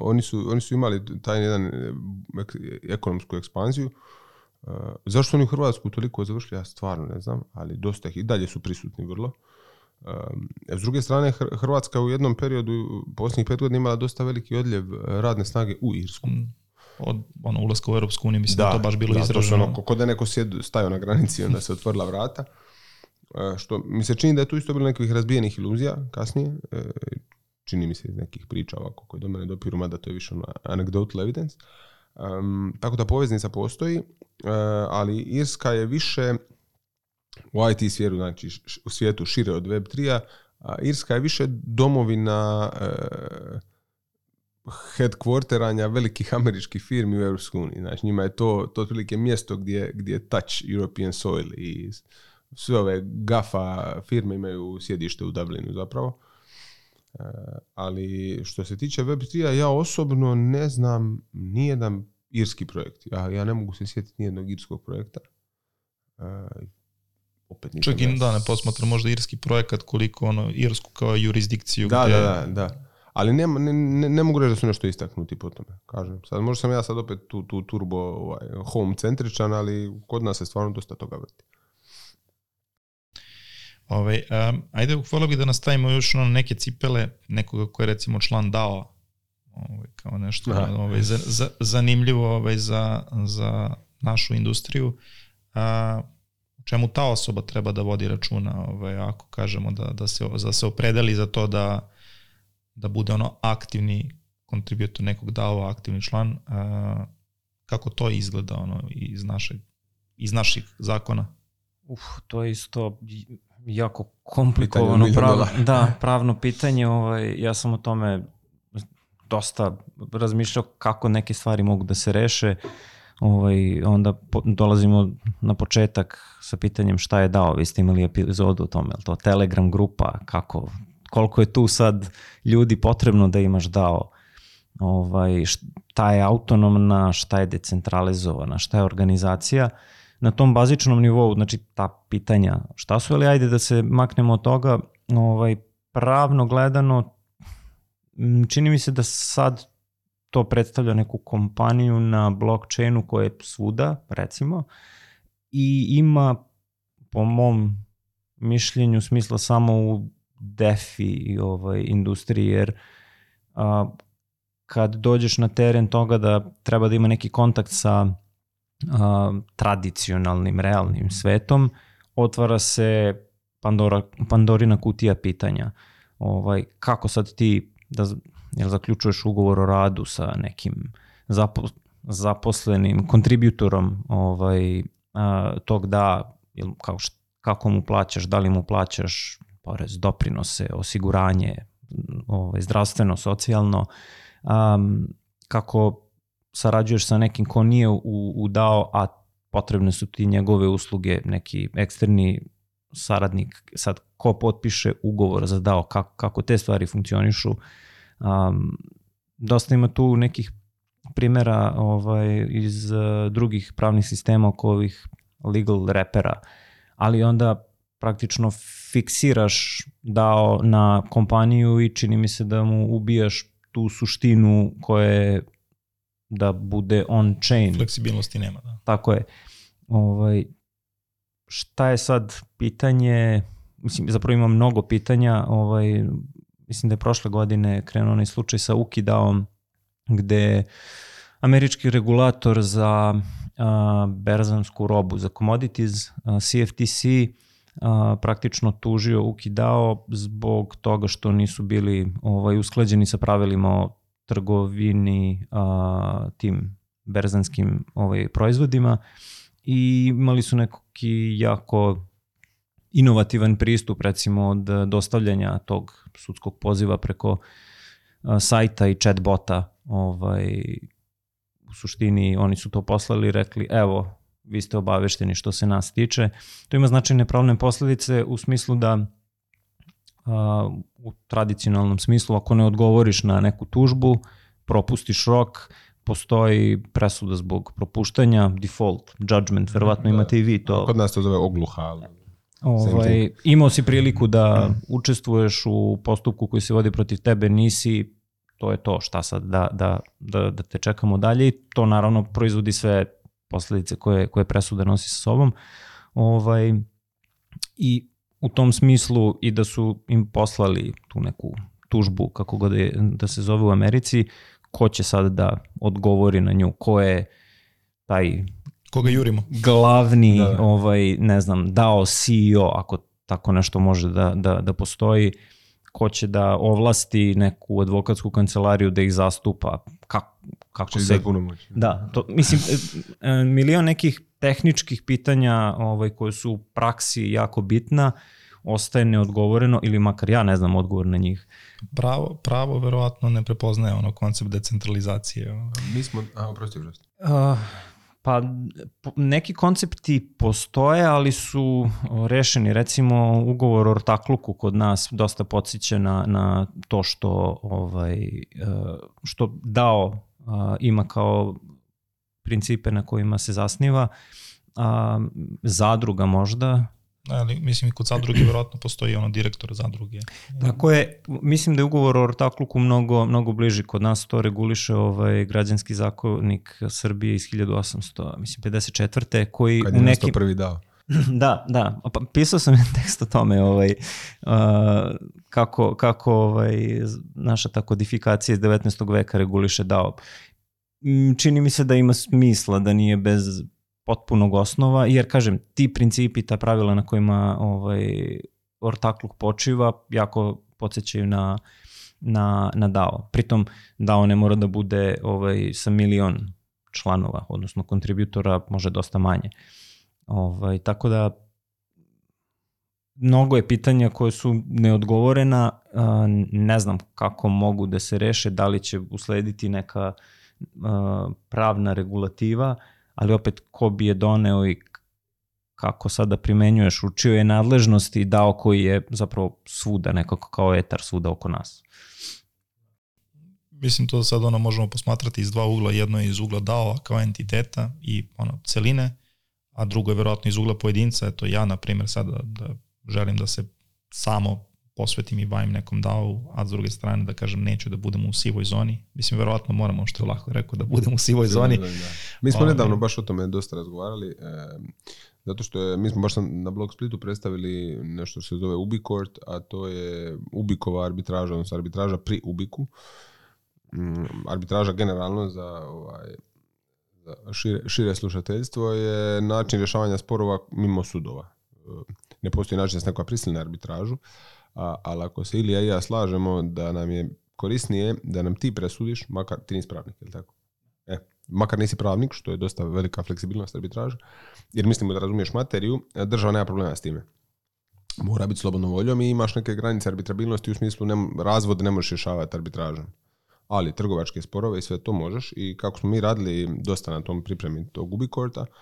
oni, su, oni su imali taj jedan ekonomsku ekspanziju. zašto oni u Hrvatsku toliko završili, ja stvarno ne znam, ali dosta ih i dalje su prisutni vrlo. Ehm, s druge strane, Hrvatska u jednom periodu, posljednjih pet godina, imala dosta veliki odljev e, radne snage u Irsku. Mm. od ono, ulaska u Europsku uniju, mislim da, da to baš bilo da, izraženo. Ono, da neko sjed, stajao na granici i onda se otvorila vrata. E, što mi se čini da je tu isto bilo nekih razbijenih iluzija kasnije. E, čini mi se iz nekih priča ovako koje do mene dopiru, mada to je više ono anecdotal evidence. E, tako da poveznica postoji, e, ali Irska je više u IT svijetu, znači u svijetu šire od Web3-a, a Irska je više domovina e, headquarteranja velikih američkih firmi u EU. Znači njima je to, to otprilike mjesto gdje, gdje je touch European soil i sve ove GAFA firme imaju sjedište u Dublinu zapravo. E, ali što se tiče Web3-a, ja osobno ne znam nijedan irski projekt. Ja, ja ne mogu se sjetiti nijednog irskog projekta. E, opet nisam... Čak i da ne posmatra možda irski projekat koliko ono, irsku kao jurisdikciju da, gde... Da, da, da. Ali ne, ne, ne, ne mogu reći da su nešto istaknuti po tome, kažem. Sad, možda sam ja sad opet tu, tu turbo ovaj, home centričan, ali kod nas se stvarno dosta toga vrti. Ove, ovaj, um, ajde, hvala bih da nastavimo još ono neke cipele nekoga ko je recimo član dao ovaj, kao nešto Aha. ovaj, za, za, zanimljivo ovaj, za, za našu industriju. A, uh, čemu ta osoba treba da vodi računa, ovaj, ako kažemo da, da, se, da se opredeli za to da, da bude ono aktivni kontributor nekog DAO, aktivni član, a, kako to izgleda ono, iz, našeg, iz naših zakona? Uf, to je isto jako komplikovano pravo, da. da, pravno pitanje. Ovaj, ja sam o tome dosta razmišljao kako neke stvari mogu da se reše. Uh, Ovaj, onda po, dolazimo na početak sa pitanjem šta je dao, vi ste imali epizodu o tome, to Telegram grupa, kako, koliko je tu sad ljudi potrebno da imaš dao, ovaj, šta je autonomna, šta je decentralizovana, šta je organizacija, na tom bazičnom nivou, znači ta pitanja šta su, ali ajde da se maknemo od toga, ovaj, pravno gledano, čini mi se da sad to predstavlja neku kompaniju na blockchainu koja je svuda, recimo, i ima, po mom mišljenju, smisla samo u defi i ovaj, industriji, jer a, kad dođeš na teren toga da treba da ima neki kontakt sa a, tradicionalnim, realnim svetom, otvara se Pandora, Pandorina kutija pitanja. Ovaj, kako sad ti, da jel zaključuješ ugovor o radu sa nekim zapo, zaposlenim kontributorom ovaj, a, tog da, jel, kako kako mu plaćaš, da li mu plaćaš porez, doprinose, osiguranje, ovaj, zdravstveno, socijalno, um, kako sarađuješ sa nekim ko nije u, u DAO, a potrebne su ti njegove usluge, neki eksterni saradnik, sad ko potpiše ugovor za DAO, kako, kako te stvari funkcionišu, uh, Um, dosta ima tu nekih primera ovaj, iz uh, drugih pravnih sistema oko ovih legal repera, ali onda praktično fiksiraš dao na kompaniju i čini mi se da mu ubijaš tu suštinu koja je da bude on-chain. Fleksibilnosti nema, da. Tako je. Ovaj, šta je sad pitanje, mislim, zapravo ima mnogo pitanja, ovaj, mislim da je prošle godine krenuo onaj slučaj sa Ukidaom gde američki regulator za a, berzansku robu, za commodities, a, CFTC, a, praktično tužio Ukidao zbog toga što nisu bili ovaj, usklađeni sa pravilima o trgovini a, tim berzanskim ovaj, proizvodima i imali su neki jako inovativan pristup recimo od dostavljanja tog sudskog poziva preko sajta i chatbota ovaj, u suštini oni su to poslali i rekli evo vi ste obavešteni što se nas tiče. To ima značajne pravne posledice u smislu da a, u tradicionalnom smislu ako ne odgovoriš na neku tužbu, propustiš rok, postoji presuda zbog propuštanja, default, judgment, verovatno da. imate i vi to. Kod nas to zove ogluha, ali... Ovaj, imao si priliku da, da učestvuješ u postupku koji se vodi protiv tebe, nisi, to je to, šta sad, da, da, da, da te čekamo dalje i to naravno proizvodi sve posledice koje, koje presuda nosi sa sobom. Ovaj, I u tom smislu i da su im poslali tu neku tužbu, kako god je, da se zove u Americi, ko će sad da odgovori na nju, ko je taj koga jurimo. Glavni, da, da. ovaj, ne znam, dao CEO, ako tako nešto može da, da, da postoji, ko će da ovlasti neku advokatsku kancelariju da ih zastupa, kako, kako Če se... Da, da, to, mislim, e, e, milion nekih tehničkih pitanja ovaj, koje su u praksi jako bitna, ostaje neodgovoreno ili makar ja ne znam odgovor na njih. Pravo, pravo verovatno ne prepoznaje ono koncept decentralizacije. Ovaj. Mi smo, a, oprosti, oprosti. Uh, Pa neki koncepti postoje, ali su rešeni. Recimo ugovor o ortakluku kod nas dosta podsjeća na, na to što, ovaj, e, što dao ima kao principe na kojima se zasniva. A, zadruga možda, ali mislim i kod zadruge verovatno postoji ono direktor zadruge. Tako je, mislim da je ugovor o ortakluku mnogo, mnogo bliži kod nas, to reguliše ovaj građanski zakonik Srbije iz 1800, mislim 54. koji Kad je u nekim... prvi dao. da, da, pa pisao sam tekst o tome ovaj, uh, kako, kako ovaj, naša ta kodifikacija iz 19. veka reguliše DAO. Čini mi se da ima smisla, da nije bez potpunog osnova, jer kažem, ti principi, ta pravila na kojima ovaj, ortakluk počiva, jako podsjećaju na, na, na DAO. Pritom, DAO ne mora da bude ovaj, sa milion članova, odnosno kontributora, može dosta manje. Ovaj, tako da, mnogo je pitanja koje su neodgovorena, ne znam kako mogu da se reše, da li će uslediti neka pravna regulativa, uh, ali opet ko bi je doneo i kako sada primenjuješ, učio je nadležnosti dao koji je zapravo svuda, nekako kao etar svuda oko nas. Mislim to sad ono možemo posmatrati iz dva ugla, jedno je iz ugla dao kao entiteta i ono celine, a drugo je verovatno iz ugla pojedinca, eto ja na primjer sad da, da želim da se samo posvetim i bavim nekom DAO, a s druge strane da kažem neću da budem u sivoj zoni. Mislim, verovatno moramo, što je lako rekao, da budem u sivoj zoni. Da, da, da. Mi smo um, nedavno baš o tome dosta razgovarali, e, zato što je, mi smo baš na blog Splitu predstavili nešto što se zove Ubicort, a to je Ubikova arbitraža, odnosno arbitraža pri Ubiku. Mm, arbitraža generalno za ovaj, šire, šire slušateljstvo je način rješavanja sporova mimo sudova. E, ne postoji način da se nekoga prisili na arbitražu, A, ali ako se Ilija i ja slažemo da nam je korisnije da nam ti presudiš, makar ti nisi pravnik, jel tako? E, makar nisi pravnik, što je dosta velika fleksibilnost arbitraža, jer mislimo da razumiješ materiju, e, država nema problema s time. Mora biti slobodno voljom i imaš neke granice arbitrabilnosti u smislu ne, razvod ne možeš rješavati arbitražom. Ali trgovačke sporove i sve to možeš i kako smo mi radili dosta na tom pripremi tog ubikorta, korta,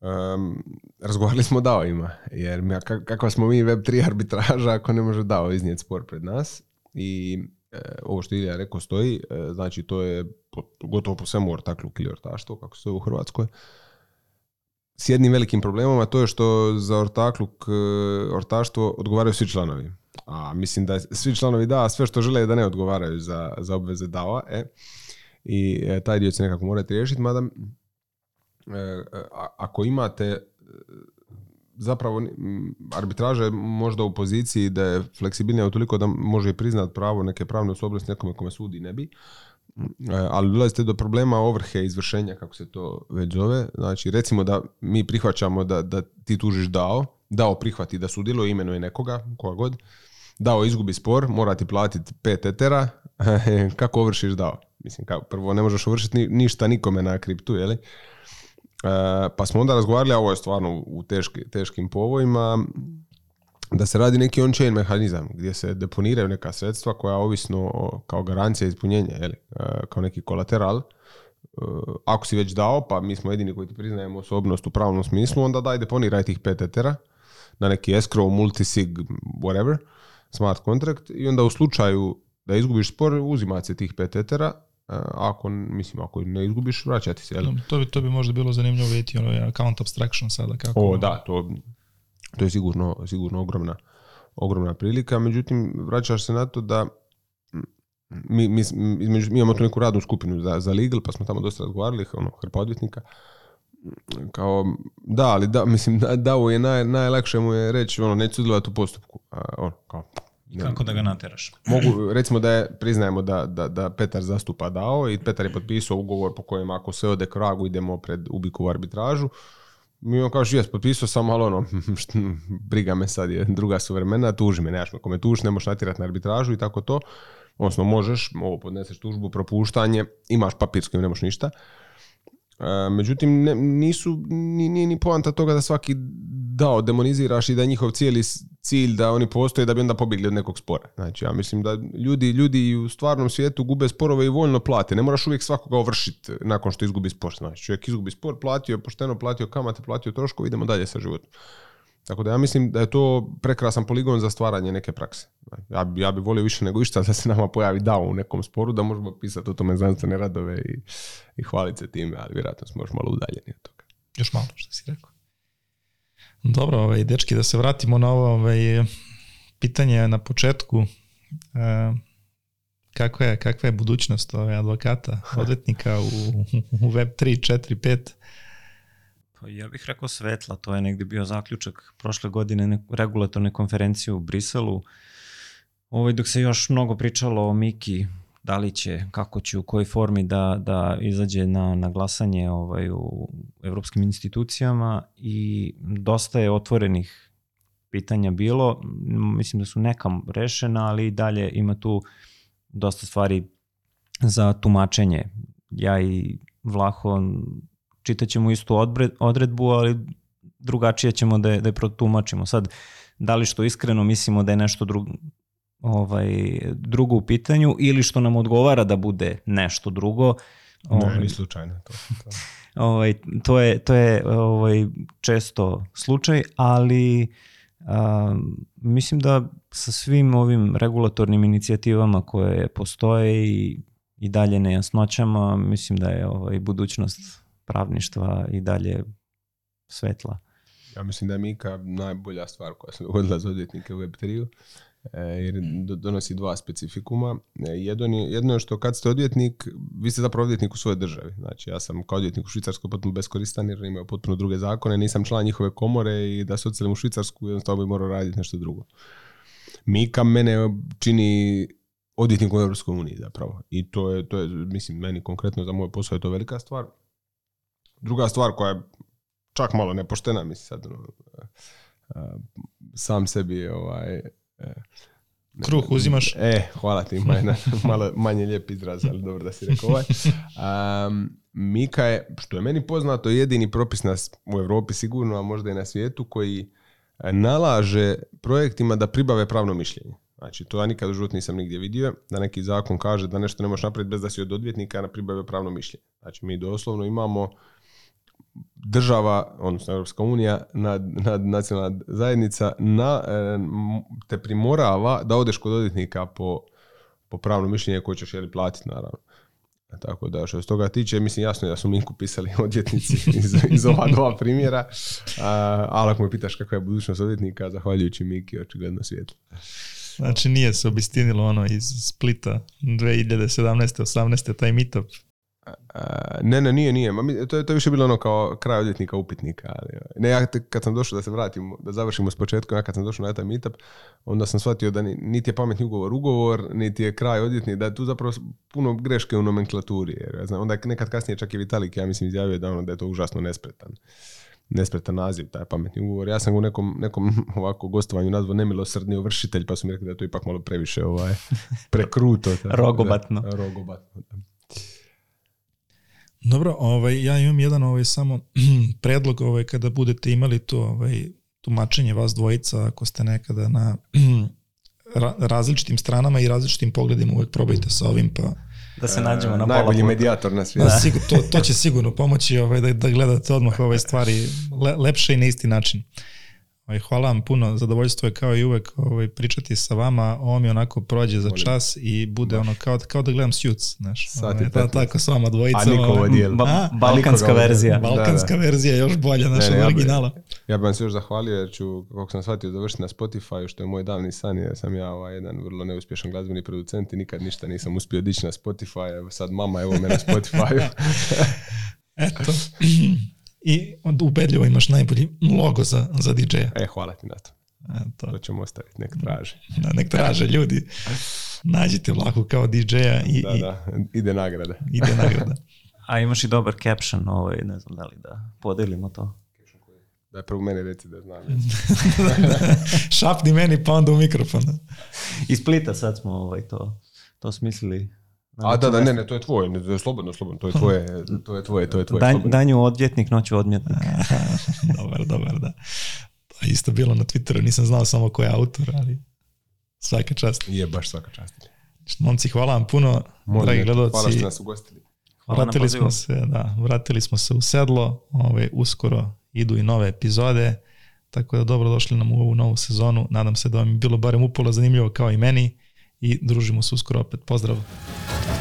Um, razgovarali smo o DAO-ima, jer kakva smo mi Web3 arbitraža ako ne može DAO iznijeti spor pred nas i e, ovo što Ilija rekao stoji, e, znači to je po, gotovo po svemu ortaklu ili ortaštvo, kako se u Hrvatskoj, s jednim velikim problemom, a to je što za ortakluk, ortaštvo odgovaraju svi članovi. A mislim da svi članovi da, a sve što žele je da ne odgovaraju za, za obveze DAO-a. E. I e, taj dio se nekako morate riješiti, mada E, ako imate e, zapravo arbitraža je možda u poziciji da je fleksibilnija toliko da može priznat pravo neke pravne osobnosti nekome kome sudi ne bi e, ali dolazite do problema ovrhe izvršenja kako se to već zove znači recimo da mi prihvaćamo da, da ti tužiš dao dao prihvati da sudilo imenuje nekoga koja god dao izgubi spor mora ti platiti pet etera kako ovršiš dao mislim kao prvo ne možeš ovršiti ništa nikome na kriptu je li E, pa smo onda razgovarali, a ovo je stvarno u teški, teškim povojima, da se radi neki on-chain mehanizam gdje se deponiraju neka sredstva koja ovisno kao garancija ispunjenja, jeli, e, kao neki kolateral, e, ako si već dao, pa mi smo jedini koji ti priznajemo osobnost u pravnom smislu, onda daj deponiraj tih 5 etera na neki escrow, multisig, whatever, smart contract i onda u slučaju da izgubiš spor, uzima se tih 5 etera E, ako, mislim, ako ne izgubiš, vraćati se, jel? To bi, to bi možda bilo zanimljivo vidjeti, ono, account abstraction sada, kako... O, da, to, to je sigurno, sigurno ogromna, ogromna prilika, međutim, vraćaš se na to da mi, mi, između, mi imamo tu neku radnu skupinu za, za legal, pa smo tamo dosta razgovarali, ono, hrpa odvjetnika, kao, da, ali da, mislim, da, da je naj, najlakše mu je reći, ono, neću sudjelovati u postupku, a, ono, kao, I kako da ga nateraš? Mogu, recimo da je, priznajemo da, da, da Petar zastupa dao i Petar je potpisao ugovor po kojem ako sve ode kragu idemo pred Ubikovu arbitražu. Mi on kaže, jes, potpisao sam, ali ono, šta, briga me sad, je, druga su vremena, tuži me, nemaš me kome tuži, ne možeš natjerati na arbitražu i tako to. Odnosno, možeš, ovo podneseš tužbu, propuštanje, imaš papir s kojim ne možeš ništa. Međutim, ne, nisu, nije ni poanta toga da svaki dao demoniziraš i da je njihov cijeli cilj da oni postoje da bi onda pobjegli od nekog spora. Znači, ja mislim da ljudi, ljudi u stvarnom svijetu gube sporove i voljno plate. Ne moraš uvijek svakoga ovršiti nakon što izgubi spor. Znači, čovjek izgubi spor, platio je pošteno, platio kamate, platio troškove, idemo dalje sa životom. Tako da ja mislim da je to prekrasan poligon za stvaranje neke prakse. Ja, bi, ja bi volio više nego išta da se nama pojavi DAO u nekom sporu, da možemo pisati o tome znanstvene radove i, i hvaliti se time, ali vjerojatno smo još malo udaljeni od toga. Još malo što si rekao. Dobro, ovaj, dečki, da se vratimo na ovo ovaj, pitanje na početku. Eh, Kako je, kakva je budućnost ovaj, advokata, odvetnika u, u Web 3, 4, 5? Pa ja bih rekao svetla, to je negde bio zaključak prošle godine ne, regulatorne konferencije u Briselu, ovaj, dok se još mnogo pričalo o Miki, da li će, kako će, u kojoj formi da, da izađe na, na glasanje ovaj, u evropskim institucijama i dosta je otvorenih pitanja bilo, mislim da su nekam rešena, ali i dalje ima tu dosta stvari za tumačenje. Ja i Vlaho čitaćemo istu odredbu, ali drugačije ćemo da je, da je protumačimo. Sad, da li što iskreno mislimo da je nešto drug, ovaj, drugo u pitanju ili što nam odgovara da bude nešto drugo. Ovaj, ne, ni ovaj. slučajno to. to. ovaj, to je, to je ovaj, često slučaj, ali a, mislim da sa svim ovim regulatornim inicijativama koje postoje i, i dalje nejasnoćama, mislim da je ovaj, budućnost pravništva i dalje svetla. Ja mislim da je Mika najbolja stvar koja se dogodila za odvjetnike u Web3-u e, jer donosi dva specifikuma. E, jedno je što kad ste odvjetnik, vi ste zapravo odvjetnik u svojoj državi. Znači ja sam kao odvjetnik u Švicarskoj potpuno beskoristan jer imaju potpuno druge zakone, nisam član njihove komore i da se odselim u Švicarsku jednostavno bi morao raditi nešto drugo. Mika mene čini odvjetnik u Europskoj uniji zapravo. I to je, to je, mislim, meni konkretno za moj posao je to velika stvar. Druga stvar koja je čak malo nepoštena, mislim sad, ono, e, sam sebi ovaj... E, Kruh uzimaš? E, hvala ti, majna, malo manje lijep izraz, ali dobro da si rekao ovaj. Um, Mika je, što je meni poznato, jedini propis nas u Europi sigurno, a možda i na svijetu, koji nalaže projektima da pribave pravno mišljenje. Znači, to ja nikad u životu nisam nigdje vidio, da neki zakon kaže da nešto ne možeš napraviti bez da si od odvjetnika na da pribave pravno mišljenje. Znači, mi doslovno imamo država, odnosno Europska unija, nad, nad nacionalna zajednica, na, e, te primorava da odeš kod odvjetnika po, po pravnom mišljenju koje ćeš jeli platiti, naravno. E, tako da, što se toga tiče, mislim jasno je da su Minku pisali odvjetnici iz, iz ova dva primjera, a, ali ako me pitaš kakva je budućnost odvjetnika, zahvaljujući Miki, očigledno svijetlo. Znači nije se obistinilo ono iz Splita 2017. 18. taj meetup ne, ne, nije, nije. Ma, mi, to, je, to je više bilo ono kao kraj odjetnika upitnika. Ali, ovaj. ne, ja kad sam došao da se vratim, da završimo s početkom, ja kad sam došao na taj meetup, onda sam shvatio da niti je pametni ugovor ugovor, niti je kraj odjetnik, da tu zapravo puno greške u nomenklaturi. Jer, ja znam, onda nekad kasnije čak i Vitalik, ja mislim, izjavio da, ono, da je to užasno nespretan nespretan naziv, taj pametni ugovor. Ja sam ga u nekom, nekom ovako gostovanju nazvao nemilosrdni ovršitelj, pa su mi rekli da je to ipak malo previše ovaj, prekruto. Tako, da, rogobatno. Da, rogobatno. Da. Dobro, ovaj, ja imam jedan ovaj, samo predlog ovaj, kada budete imali to ovaj, tumačenje vas dvojica ako ste nekada na različitim stranama i različitim pogledima uvek probajte sa ovim pa da se nađemo na e, najbolji puta. medijator na svijetu. Da. Sigur, to, to će sigurno pomoći ovaj, da, da gledate odmah ove ovaj stvari le, lepše i na isti način. Uh, Ovaj, hvala vam puno, zadovoljstvo je kao i uvek ovaj, pričati sa vama, ovo mi onako prođe za Volim. čas i bude Baš. ono kao, kao da gledam Suits, znaš. Sati ovaj, ta, tako s vama dvojica. A niko ovaj. ovo dijel. Ba, balkanska verzija. Balkanska da, da. verzija još bolja, naša ne, ne, originala. Ja bi, ja vam se još zahvalio jer ću, kako sam shvatio, završiti na Spotify, što je moj davni san, jer sam ja ovaj, jedan vrlo neuspješan glazbeni producent i nikad ništa nisam uspio dići na Spotify, evo sad mama, evo me na Spotify. Eto. i onda ubedljivo imaš najbolji logo za, za DJ-a. E, hvala ti na to. Eto. to. ćemo ostaviti, nek traže. Da, nek traže ljudi. Nađite vlaku kao DJ-a i, da, da, ide nagrada. Ide nagrada. A imaš i dobar caption, ovaj, ne znam da li da podelimo to. Daj prvo mene reci da znam. da, da. Šapni meni pa onda u mikrofon. Iz Splita sad smo ovaj, to, to smislili A da, znači, da, ne, ne, to je tvoje, ne, to je slobodno, slobodno, to je tvoje, to je tvoje, to je tvoje. Dan, danju odvjetnik, noću odmjetnik. dobar, dobar, da. Pa isto bilo na Twitteru, nisam znao samo ko je autor, ali svaka čast. Je, baš svaka čast. Momci, hvala vam puno, Možda, dragi gledalci. Hvala što nas ugostili. Hvala vratili smo se, da, vratili smo se u sedlo, ove, ovaj, uskoro idu i nove epizode, tako da dobro došli nam u ovu novu sezonu, nadam se da vam je bilo barem upola zanimljivo kao i meni i družimo se uskoro opet. Pozdrav!